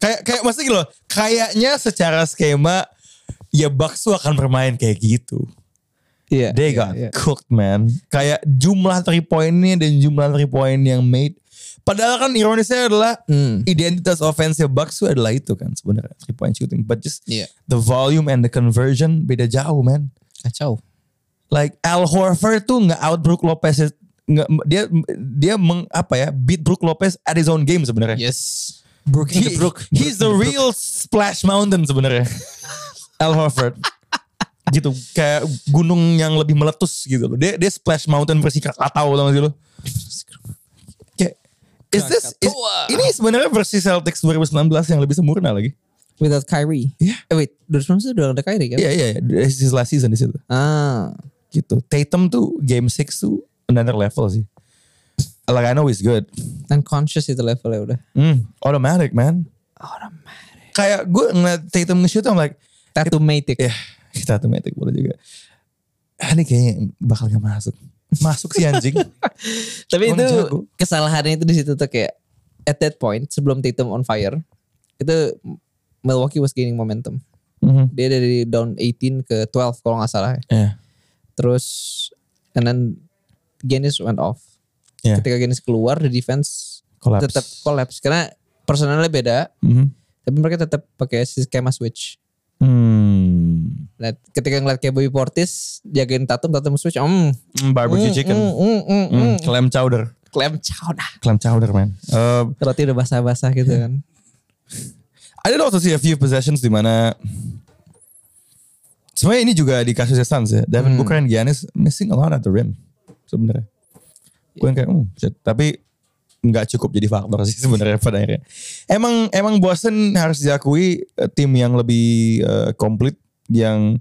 kayak kayak maksudnya gitu loh. Kayaknya secara skema ya Bucks tuh akan bermain kayak gitu. Iya. They iya, got iya. cooked man. Kayak jumlah three pointnya dan jumlah three point yang made. Padahal kan ironisnya adalah Hmm. identitas offensive Bucks adalah itu kan sebenarnya three point shooting. But just Iya. the volume and the conversion beda jauh man. Kacau. Like Al Horford tuh nggak out Brook Lopez nggak dia dia meng, apa ya beat Brook Lopez at his own game sebenarnya. Yes. Brook He- he's the real splash mountain sebenarnya. Al Horford. gitu kayak gunung yang lebih meletus gitu loh. Dia dia splash mountain versi Krakatau tau gak sih lo? Kayak is this is, ini sebenarnya versi Celtics 2019 yang lebih sempurna lagi. Without Kyrie. Iya. Eh wait, 2019 udah ada Kyrie kan? Iya iya, iya. This is last season di situ. Ah. Gitu. Tatum tuh game 6 tuh another level sih. Like I know he's good. Unconscious itu levelnya udah. Hmm, automatic man. Automatic. Kayak gue ngeliat Tatum nge-shoot I'm like, Tattoo-matic. ya kita automatic boleh juga. Ah, ini kayaknya bakal gak masuk. Masuk sih anjing. Tapi itu jago. kesalahannya itu di situ tuh kayak at that point sebelum Tatum on fire itu Milwaukee was gaining momentum. Mhm. Dia dari down 18 ke 12 kalau nggak salah. ya. Iya. Terus and then Giannis went off. Iya. Ketika Giannis keluar the defense Collapse. tetap collapse karena personalnya beda Mhm. tapi mereka tetap pakai skema switch. Hmm. Nah, ketika ngeliat kayak Bobby Portis jagain Tatum, Tatum switch, mm, Hmm, barbecue mm, chicken. mm, mm, mm, Hmm, mm. clam chowder. Clam chowder. Clam chowder man. Uh, Roti udah basah-basah gitu kan. I did also see a few possessions di mana sebenarnya ini juga di kasusnya Suns ya. Devin Booker and Giannis missing a lot at the rim sebenarnya. Gue yang kayak, hmm, tapi nggak cukup jadi faktor sih sebenarnya pada akhirnya. Emang emang Boston harus diakui eh, tim yang lebih eh, komplit yang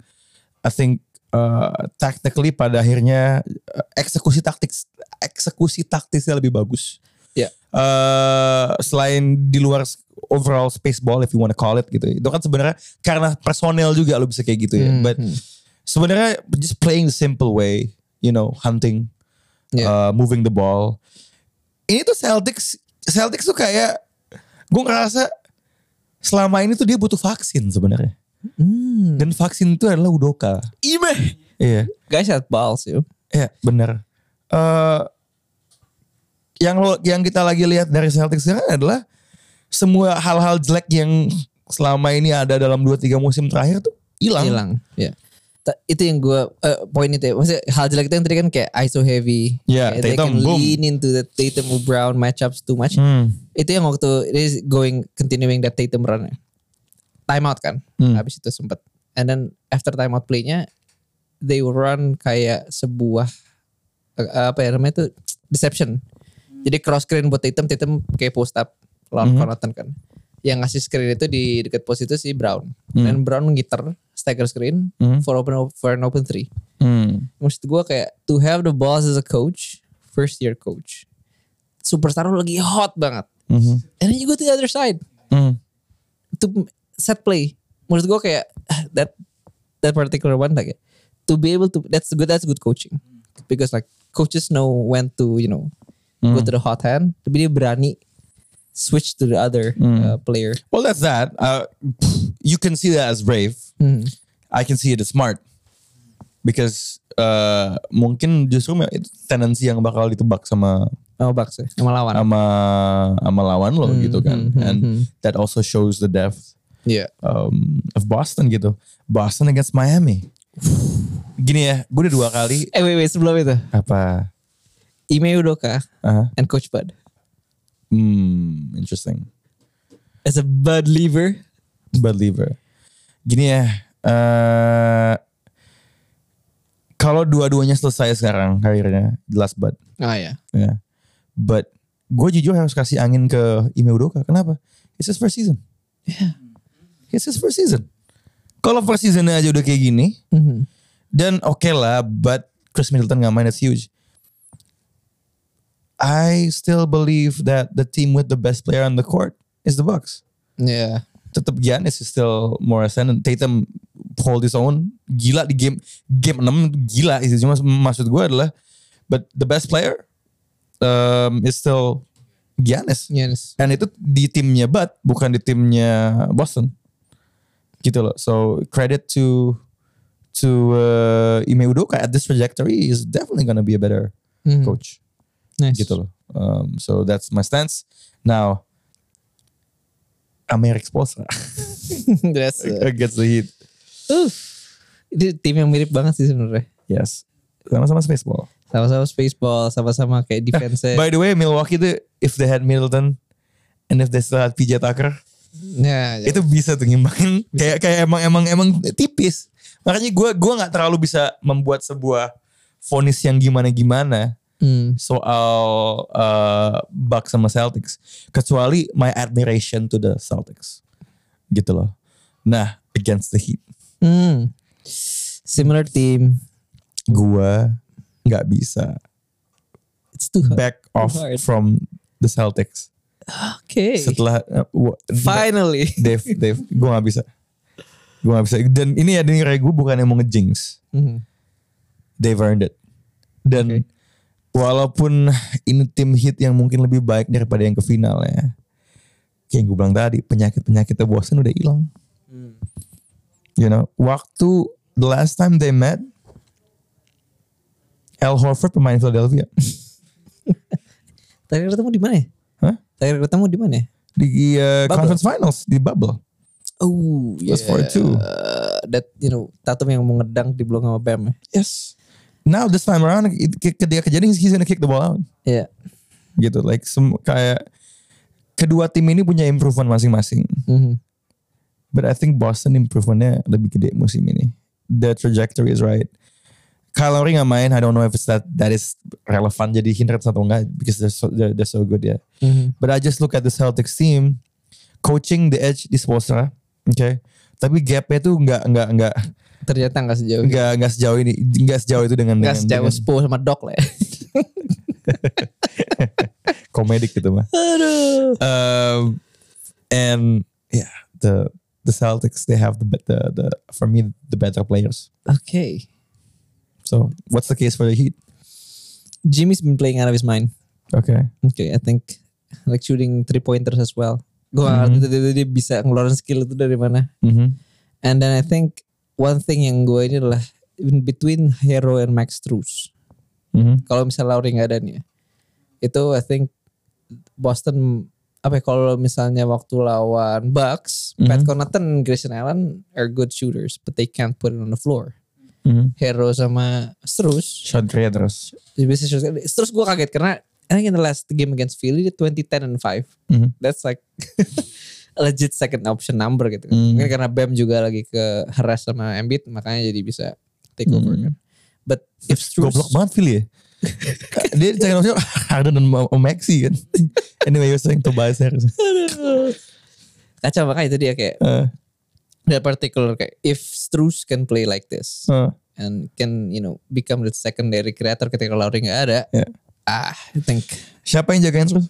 I think uh, tactically pada akhirnya eh, eksekusi taktik eksekusi taktisnya lebih bagus. Ya. Eh, selain di luar overall space ball if you wanna call it gitu. Itu kan sebenarnya karena personel juga lo bisa kayak gitu ya. Hmm, But hmm. sebenarnya just playing the simple way, you know, hunting Yeah. uh, moving the ball. Ini tuh Celtics, Celtics tuh kayak gue ngerasa selama ini tuh dia butuh vaksin sebenarnya. Hmm. Dan vaksin itu adalah Udoka. Ime. Iya. Guys had balls yo. Iya, bener. Eh yang lo yang kita lagi lihat dari Celtics sekarang adalah semua hal-hal jelek yang selama ini ada dalam 2-3 musim terakhir tuh hilang. Hilang. Ya. Itu yang gue eh, poin itu ya. Maksudnya hal jelek itu yang tadi kan kayak ISO heavy. Yeah, Kayak they Tatum, can boom. lean into the Tatum Brown matchups too much. Hmm. Itu yang waktu it is going continuing that Tatum run. Timeout kan. Hmm. Habis itu sempet. And then after timeout playnya they run kayak sebuah eh, apa ya namanya itu deception. Jadi cross screen buat Tatum, Tatum kayak post up lawan Connaughton kan. Yang ngasih screen itu di dekat pos itu si Brown. Dan Brown ngiter stagger screen for open for an open three. Hmm. Maksud gue kayak to have the balls as a coach, first year coach. Superstar lu lagi hot banget. Mhm. And then you go to the other side Hmm. to set play. Menurut gue kayak that that particular one like to be able to that's good that's good coaching because like coaches know when to you know go to the hot hand tapi dia berani switch to the other uh, player. Well, that's that. Uh, you can see that as brave. Hmm. I can see it as smart. Because uh, mungkin justru tendensi yang bakal ditebak sama Oh ya, sama lawan. sama sama lawan lo gitu kan. hmm, And that also shows the depth Iya. um, of Boston gitu. Boston against Miami. Gini ya, gue udah dua kali Eh wait wait sebelum itu apa? Ime Udoka Uh, and Coach Bud hmm, interesting. as a Bud lever. believer. Gini ya, eh kalau dua-duanya selesai sekarang karirnya, jelas Bud. Oh ya. Ya. But gue jujur harus kasih angin ke Ime Udoka. Kenapa? It's his first season. Yeah. It's his first season. Kalau first seasonnya aja udah kayak gini, Mhm. dan oke lah, but Chris Middleton nggak main, that's huge. I still believe that the team with the best player on the court is the Bucks. Yeah. tetap Giannis is still more ascendant. Tatum hold his own. Gila di game game 6 itu gila sih. Cuma maksud gue adalah but the best player um, is still Giannis. Yes. And itu di timnya Bud bukan di timnya Boston. Gitu loh. So credit to to uh, Ime Udoka at this trajectory is definitely gonna be a better Mhm. coach. Nice. Gitu loh. Um, so that's my stance. Now Amerik Spoelstra That's uh, against the Heat. uh, itu tim yang mirip banget sih sebenarnya. Yes. Sama-sama Spaceball. Sama-sama spaceball, sama-sama kayak defense. By the way, Milwaukee tuh if they had Middleton and if they still had PJ Tucker, ya, ya. itu bisa tuh ngimbangin. kayak kayak emang emang emang tipis. Makanya gue gua nggak terlalu bisa membuat sebuah vonis yang gimana-gimana Hmm. soal uh, Bucks sama Celtics. Kecuali my admiration to the Celtics. Gitu loh. Nah, against the Heat. Hmm. Similar team. Gua nggak bisa It's too hard. back off hard. from the Celtics. Okay. setelah uh, wa- Finally. Dave Dave gue gak bisa gue gak bisa dan ini ya ini gue bukan yang mau ngejinx Mhm. they've earned it dan walaupun ini tim hit yang mungkin lebih baik daripada yang ke final ya kayak yang gue bilang tadi penyakit penyakitnya Boston udah hilang you know waktu the last time they met Al Horford pemain Philadelphia Terakhir ketemu di mana ya? Hah? Terakhir ketemu di mana ya? di uh, Bubble. conference finals di bubble Oh, It was 4-2. Uh, that you know, Tatum yang mau ngedang di belakang sama Bam. ya? Yes. Now this time around, ketika kejadian he's gonna kick the ball out. Iya. Gitu, like sem- kayak kedua tim ini punya improvement masing-masing. Mhm. But I think Boston improvementnya lebih gede musim ini. The trajectory is right. Kyle Lowry nggak main, I don't know if it's that that is relevan jadi hindrance atau enggak because they're so they're, they're so good ya. Mhm. But I just look at the Celtics team, coaching the edge di Spoelstra, oke. Tapi gapnya tuh nggak nggak nggak Ternyata nggak sejauh. nggak nggak sejauh ini, nggak sejauh itu dengan Nggak dengan- sejauh dengan- Spo sama Doc lah ya. komedik gitu mah. Aduh. Um, and yeah, the the Celtics they have the the the for me the better players. Oke. So what's the case for the Heat? Jimmy's been playing out of his mind. Okay. Okay, I think like shooting three pointers as well. Gue gak ngerti dia, bisa ngeluarin skill itu dari mana. Mhm. And then I think one thing yang gue ini adalah in between Hero and Max Strus. Mhm. Kalau misalnya Lowry nggak ada nih, ya, itu I think Boston apa ya kalau misalnya waktu lawan Bucks, Pat Connaughton, Grayson Allen are good shooters, but they can't put it on the floor. Mhm. Hero sama Strus, Shot creators. dia bisa. Strus gue kaget karena I think in the last game against Philly dia 20 10 and 5. Mhm. That's like legit second option number gitu. kan. Hmm. Mungkin karena Bam juga lagi ke harass sama Embiid makanya jadi bisa take over kan. But if Strus Goblok banget Philly ya. Dia second option Harden dan Ma- Maxi kan. anyway, you're saying Tobias Harris. kacau makanya itu dia kayak Uh, that particular kayak if Strus can play like this uh, and can you know become the secondary creator ketika Lowry nggak ada. Yeah. Ah, I think siapa yang jagain terus?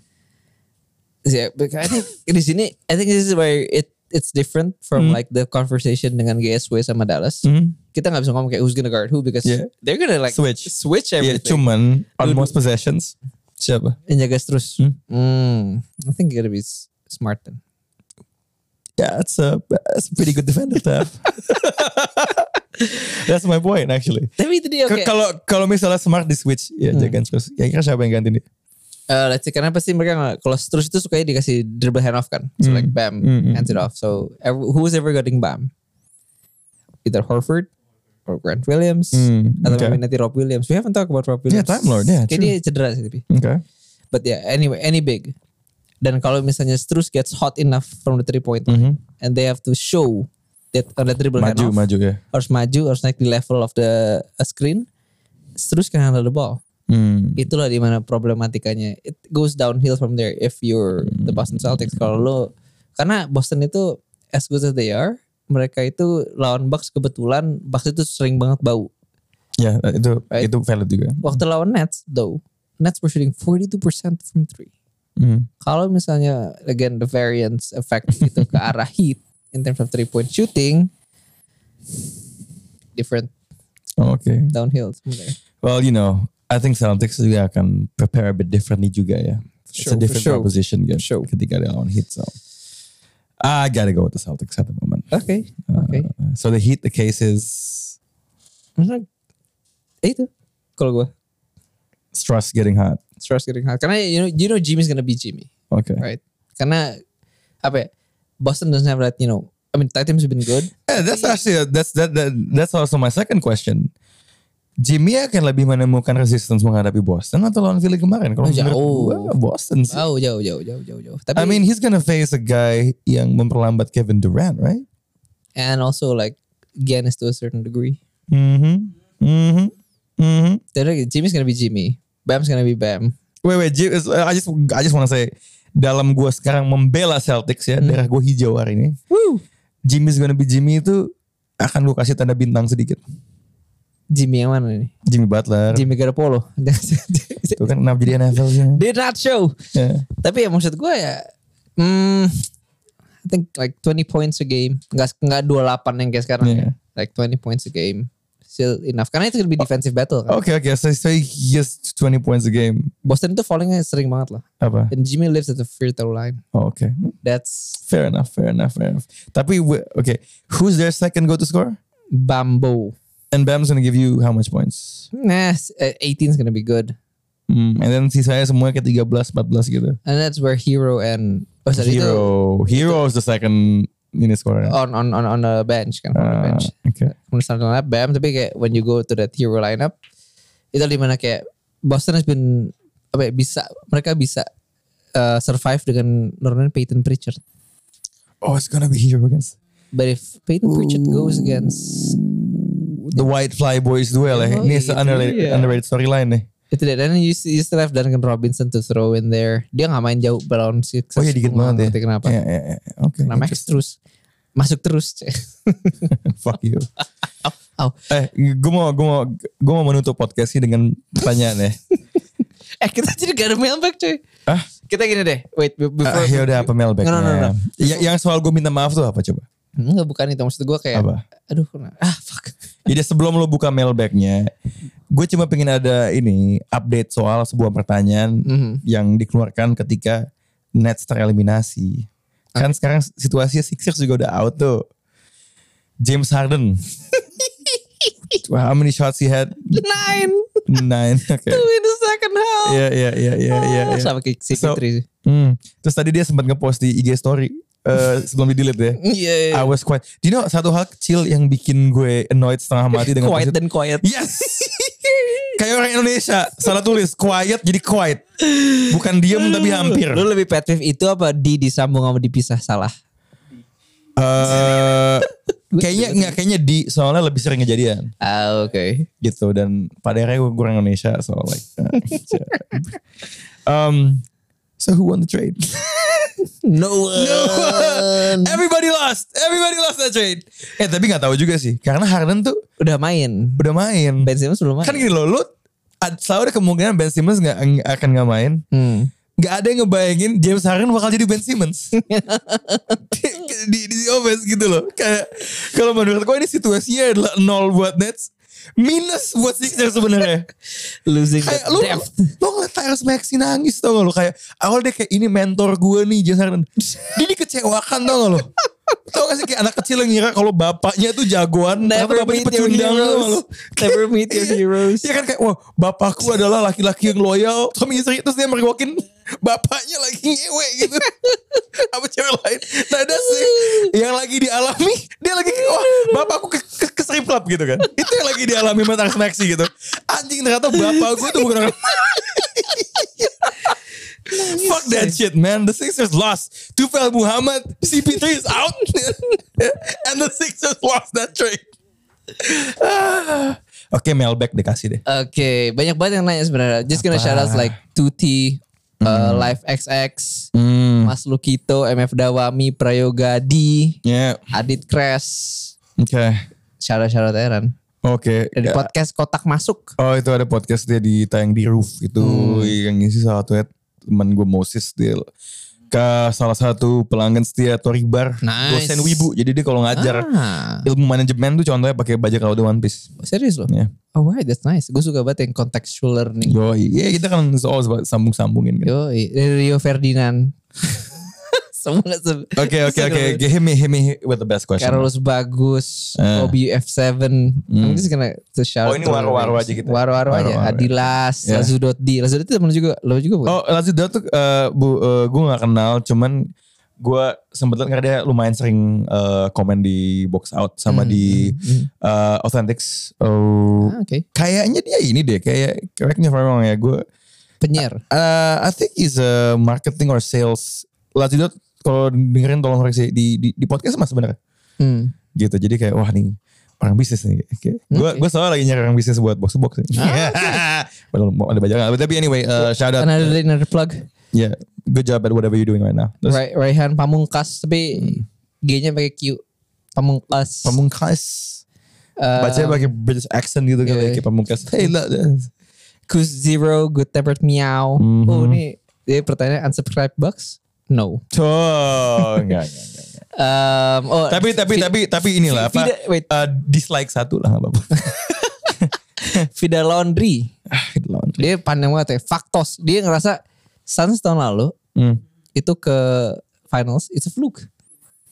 Yeah, I think di sini I think this is where it it's different from like the conversation dengan GSW sama Dallas. Hmm. Kita nggak bisa ngomong kayak who's gonna guard who because Yeah. they're gonna like Switch. switch everything. cuman on Dua-dua. most possessions siapa? yang jaga terus. Hmm. Hmm. I think you gotta be smart then. Yeah, it's a, that's a pretty good defender to have. That's my point actually. Tapi itu dia oke. Kalau kalau misalnya smart di switch ya jagain terus. Ya kira siapa yang ganti dia? Eh, let's see, karena pasti mereka kalau terus itu sukanya dikasih dribble hand off kan. So like Bam Hmm, hands it off. So ever, who's ever getting Bam? Either Horford or Grant Williams Hmm, atau okay. maybe nanti Rob Williams. We haven't talked about Rob Yeah, Williams. Time Lord, yeah, Kayak true. dia cedera sih tapi. Okay. But yeah, anyway, any big. Dan kalau misalnya Strus gets hot enough from the three point line and they have to show that on the dribble Maju off, maju ya. harus maju, harus naik di level of the a screen. Strus can handle the ball. Hmm. itulah di mana problematikanya. It goes downhill from there if you're the Boston Celtics. Kalau lo karena Boston itu as good as they are, mereka itu lawan Bucks kebetulan Bucks itu sering banget bau. Ya itu Right. itu valid juga. Waktu lawan Nets though, Nets were shooting 42% from three. Hmm. Kalau misalnya again the variance effect itu ke arah Heat in terms of three point shooting different Oh, Oke. downhill sebenarnya. Well, you know, I think Celtics juga akan prepare a bit differently juga ya. It's a different sure. proposition kan, sure. ketika dia lawan Heat. So I gotta go with the Celtics at the moment. Okay. Uh, so the Heat, the case is itu kalau gue Struss getting hot. Stress getting hot. Karena you know, you know Jimmy's gonna be Jimmy, Okay. right? Karena apa ya? Boston doesn't have that, you know. I mean, tag teams have been good. Yeah, that's actually that's that, that that's also my second question. Jimmy akan lebih menemukan resistance menghadapi Boston atau lawan Philly kemarin? Kalau Oh, jauh. gua, Boston sih. Oh, jauh, jauh, jauh, jauh, jauh. Tapi, I mean, he's gonna face a guy yang memperlambat Kevin Durant, right? and also like Giannis to a certain degree. Mm-hmm. Mm-hmm. Mm-hmm. Jadi Jimmy's gonna be Jimmy. Bam's gonna be Bam. Wait, wait. Jim, is- I just, I just want to say, dalam gua sekarang membela Celtics ya, darah gua hijau hari ini. Woo. Jimmy's gonna be Jimmy itu akan gua kasih tanda bintang sedikit. Jimmy yang mana nih? Jimmy Butler. Jimmy Garoppolo. Itu kan kenapa jadi NFL sih? Did not show. Ya. Tapi ya maksud gue ya, hmm, I think like 20 points a game. Nggak, nggak 28 yang kayak sekarang Yeah. ya. Like 20 points a game. Still enough. Karena itu lebih defensive battle kan. Oke, oke. So, so he has 20 points a game. Boston itu fallingnya sering banget lah. Apa? And Jimmy lives at the free throw line. Oh, oke. That's Fair enough, fair enough, fair enough. Tapi, we- okay. Who's their second go to score? Bambo. And Bam's gonna give you how much points? Nah, s- uh, 18 is gonna be good. Hmm, and then sisanya semuanya ke 13, 14 gitu. And that's where Hero and oh, sorry, itu Hero. Hero is the second ini scorer. on on on on the bench kan on the Ah, bench. okay. Kemudian lineup Bam tapi kayak when you go to that Hero lineup itu di mana kayak Boston has been apa ya, bisa mereka bisa uh, survive dengan nurunin Peyton Pritchard. Oh, it's gonna be Hero against But if Peyton Pritchard goes against the White Fly Boys duel ya. Oh, Ini itu underrated, dia. underrated storyline nih. itu dia dan you, you still have Duncan Robinson to throw in there. Dia nggak main jauh lawan Sixers. Oh iya dikit banget ya. Kenapa? Ya, ya, ya. Oke. Nah, Max terus masuk terus. Fuck you. Au. Eh, gue mau gue mau gue mau menutup podcast ini dengan pertanyaan ya. eh kita jadi gak ada mailbag cuy. Ah? Kita gini deh. Wait be- before. Ah, ya udah apa mailbacknya? No, no, no, no. Ya- yang soal gue minta maaf tuh apa coba? Enggak bukan itu maksud gue kayak. Apa? Aduh ah fuck. Jadi sebelum lo buka mailbacknya, gue cuma pengen ada ini update soal sebuah pertanyaan Mhm. yang dikeluarkan ketika Nets tereliminasi. Kan sekarang situasinya Sixers juga udah out tuh. James Harden. How many shots he had? Nine. Nine. Oke. Two in the second half. Iya iya iya iya iya. iya. Sama kayak si So-. Hmm. Terus tadi dia sempat ngepost di IG story eh, sebelum di delete ya. Iya. iya. I was quiet. Do you know satu hal kecil yang bikin gue annoyed setengah mati dengan Quiet dan quiet. Yes. Kayak orang Indonesia salah tulis quiet jadi quiet. Bukan diam tapi hampir. Lu lebih pet peeve itu apa di disambung sama dipisah salah? Eh kayaknya nggak kayaknya di soalnya lebih sering kejadian Ah oke. gitu dan pada akhirnya gue kurang Indonesia so like uh, um so who won the trade No one. everybody lost everybody lost that trade eh tapi nggak tahu juga sih karena Harden tuh Udah main. udah main Ben Simmons belum main. kan gini loh lu selalu ada kemungkinan Ben Simmons nggak akan nggak main Hmm. nggak ada yang ngebayangin James Harden bakal jadi Ben Simmons di, di, di offense gitu loh kayak kalau menurut gue ini situasinya adalah nol buat Nets minus buat Sixers sebenarnya. Losing kayak lu depth. lu ngeliat Tyrese Maxey nangis tau gak lu? Kayak awal dia kayak ini mentor gue nih James Harden. Dia dikecewakan tau gak lu tau gak sih kayak anak kecil yang ngira kalau bapaknya tuh jagoan ternyata Never bapaknya meet your pecundang heroes. Never meet your Iya. heroes. Iya kan kayak wah bapakku adalah laki-laki yang loyal suami istri terus dia mergokin bapaknya lagi ngewe gitu apa cewek lain nah ada sih yang lagi dialami dia lagi wah bapakku ke, ke, ke strip club gitu kan itu yang lagi dialami sama Tyrese Maxey gitu anjing ternyata bapak gue tuh bukan orang Fuck that shit man The Sixers lost Tufel Muhammad CP3 is out And the Sixers lost that trade. Oke mailback dikasih deh Oke, banyak banget yang nanya sebenarnya. Just gonna shout out like Tuti, uh, Live XX, Hmm. Mas Lukito, MF Dawami, Prayoga D, Ya, Adit Kres. oke, Shout out shout out Aaron. oke. Dari Ya. podcast Kotak Masuk. Oh itu ada podcast dia di tayang di roof itu yang ngisi salah satu teman gue Moses dia ke salah satu pelanggan setia Tori Bar Nice. dosen wibu jadi dia kalau ngajar Ah, ilmu manajemen tuh contohnya pakai bajak laut One Piece serius loh? ya Alright, that's nice. Gue suka banget yang contextual learning. yo iya kita kan soal sambung sambungin kan Yo, dari Rio Ferdinand. Semua se- oke oke oke hit me hit me with the best question Carlos Bagus, Eh. Obi F7. I'm just gonna to shout Oh, ini names. aja gitu. Waro-waro aja. Adilas, Ya. Lazudoti. Lazudoti temen juga, lo juga bukan? Oh Lazio tuh eh, bu, eh, gue gak kenal cuman gue sempet liat karena dia lumayan sering eh, komen di box out sama di eh, Authentics. Oh, Ah, Oke. kayaknya dia ini deh kayak correct me if I'm wrong ya gue. Penyiar. eh, I think he's a marketing or sales. Lazio kalau dengerin tolong koreksi di, di di podcast mas sebenarnya Hmm. gitu. Jadi kayak wah nih orang bisnis nih. Gue gue soalnya lagi nyari orang bisnis buat box to box. Padahal mau ada banyak. Tapi anyway, uh, shout out. Another another plug. Yeah, good job at whatever you're doing right now. Terus Ray, Raihan Pamungkas tapi G-nya pakai Q. Pamungkas. Pamungkas. Eh, Bacanya pakai British accent gitu kali iya. kayak Pamungkas. Hey, lah. Kus Zero, Good Tempered Meow. Mhm. Oh ini dia pertanyaan unsubscribe box? No. Oh, enggak, enggak, enggak. Um, oh, Tapi tapi tapi tapi inilah apa? Vida- wait. uh, dislike satu lah nggak apa-apa. Vida Laundry. Ah, lawan. Dia pandang banget ya. Faktos. Dia ngerasa Suns tahun lalu Hmm. itu ke finals it's a fluke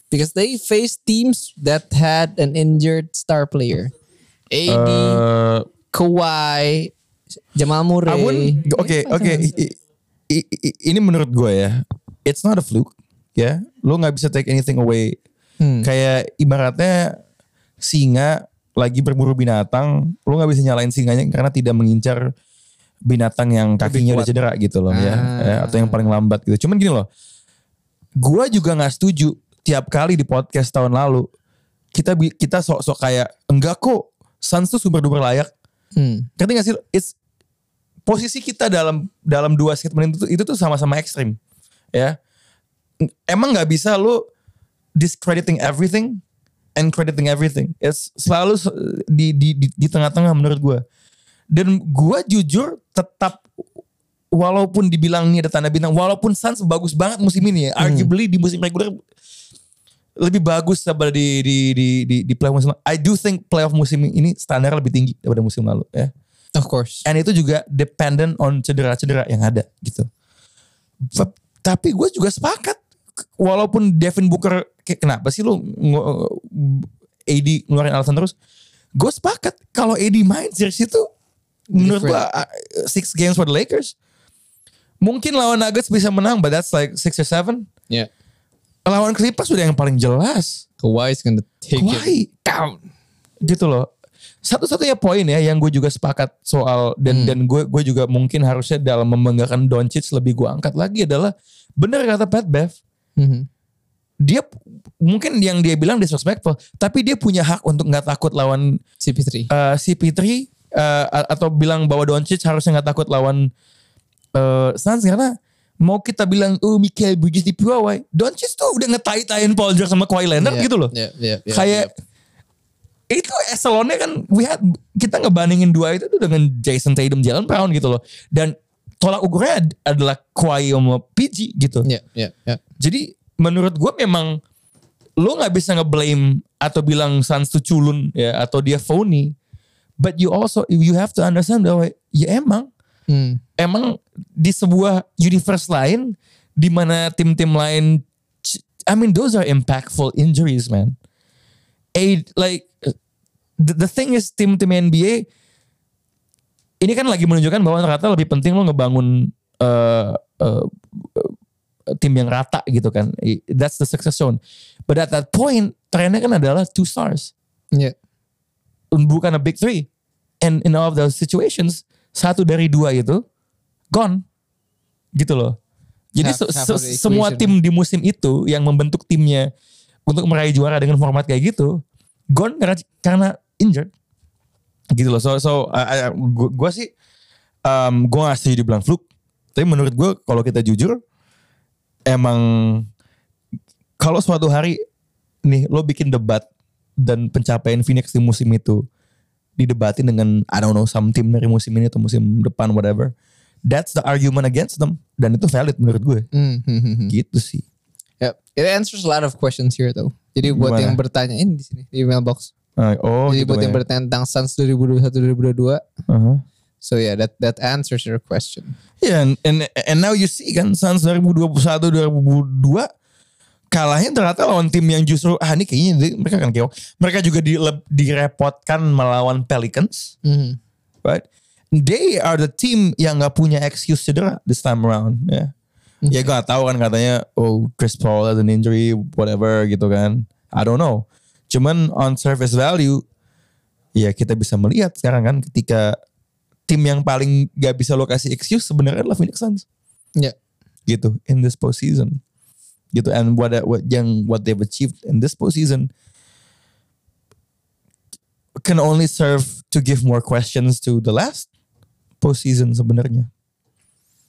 because they faced teams that had an injured star player. AD, Eh, Kawhi, Jamal Murray. Oke oke i- i- ini menurut gue ya, it's not a fluke ya. Lo nggak bisa take anything away. Hmm. Kayak ibaratnya singa lagi berburu binatang, lo nggak bisa nyalain singanya karena tidak mengincar binatang yang kakinya udah cedera gitu loh ya, Ah. ya, atau yang paling lambat gitu. Cuman gini loh, gue juga nggak setuju tiap kali di podcast tahun lalu kita kita sok-sok kayak enggak kok Suns tuh super duper layak Hmm. Ngerti gak sih? It's, posisi kita dalam dalam dua statement itu, itu tuh sama-sama ekstrim. Ya. Emang nggak bisa lu discrediting everything and crediting everything. It's selalu se- di di di, di tengah-tengah menurut gue. Dan gue jujur tetap walaupun dibilang ini ada tanda bintang, walaupun Suns bagus banget musim ini ya, arguably di musim reguler lebih bagus daripada di di di di, di playoff musim lalu. I do think playoff musim ini standar lebih tinggi daripada musim lalu ya. Of course. And itu juga dependent on cedera-cedera yang ada gitu. Tapi gue juga sepakat. Walaupun Devin Booker, kayak kenapa sih lu nge- AD ngeluarin alasan terus. Gue sepakat kalau AD main series itu menurut gue uh, six games for the Lakers. Mungkin lawan Nuggets bisa menang, but that's like six or seven. Yeah. Lawan Clippers sudah yang paling jelas. Kawhi is gonna take Kawhi. it down. gitu loh. Satu-satunya poin ya yang gue juga sepakat soal dan dan gue gue juga mungkin harusnya dalam membanggakan Doncic lebih gue angkat lagi adalah benar kata Pat Bev. Mhm. Dia mungkin yang dia bilang disrespectful, tapi dia punya hak untuk nggak takut lawan CP3. uh, CP3 uh, atau bilang bahwa Doncic harusnya nggak takut lawan uh, Suns karena mau kita bilang oh Michael Bridges di Puawai, Doncic tuh udah ngetai-tain Paul George sama Kawhi Leonard Yeah, gitu loh. yeah, yeah, yeah, Kayak itu eselonnya kan we had, kita ngebandingin dua itu tuh dengan Jason Tatum, Jalen Brown gitu loh. Dan tolak ukurnya ad- adalah Kawhi sama PG gitu. Yeah, yeah, yeah. Jadi menurut gue memang lo nggak bisa ngeblame atau bilang Suns tuh culun ya atau dia phony. But you also you have to understand bahwa ya emang Hmm. emang di sebuah universe lain di mana tim-tim lain I mean those are impactful injuries man. A like the, the thing is tim-tim NBA ini kan lagi menunjukkan bahwa ternyata lebih penting lo ngebangun eh, eh, tim yang rata gitu kan. That's the success zone. But at that point trennya kan adalah two stars Yeah. bukan a big three. And in all of those situations, satu dari dua itu gone. Gitu loh. Jadi Half- se- half semua tim equation. di musim itu yang membentuk timnya untuk meraih juara dengan format kayak gitu, gone karena, karena injured. Gitu loh. So, so gue sih, um, gue gak setuju dibilang fluke. Tapi menurut gue kalau kita jujur, emang kalau suatu hari nih lo bikin debat dan pencapaian Phoenix di musim itu didebatin dengan I don't know some tim dari musim ini atau musim depan whatever. That's the argument against them dan itu valid menurut gue. Hmm, hmm, hmm, hmm. Gitu sih. Yep. It answers a lot of questions here though. Jadi buat Gimana? yang bertanya ini di sini di mailbox. Ah, oh, Jadi gitu buat yang ya. bertanya tentang Suns 2021 2022. Uh-huh. So yeah, that that answers your question. Yeah, and, and and now you see kan Suns 2021 2022 kalahnya ternyata lawan tim yang justru ah ini kayaknya mereka kan keok. Mereka juga di, direpotkan melawan Pelicans, Mhm. right? They are the team yang nggak punya excuse cedera this time around, ya. Ya gue gak tahu kan katanya oh Chris Paul has an injury whatever gitu kan. I don't know. Cuman on surface value ya kita bisa melihat sekarang kan ketika tim yang paling gak bisa lokasi excuse sebenarnya adalah Phoenix Suns Yeah. gitu in this postseason gitu and what what yang what they've achieved in this postseason can only serve to give more questions to the last postseason sebenarnya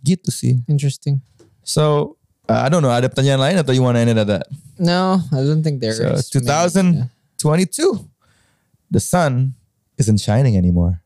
gitu sih Interesting. so uh, I don't know. Ada pertanyaan lain atau you want to end it at that? No, I don't think there so is. 2022 the sun isn't shining anymore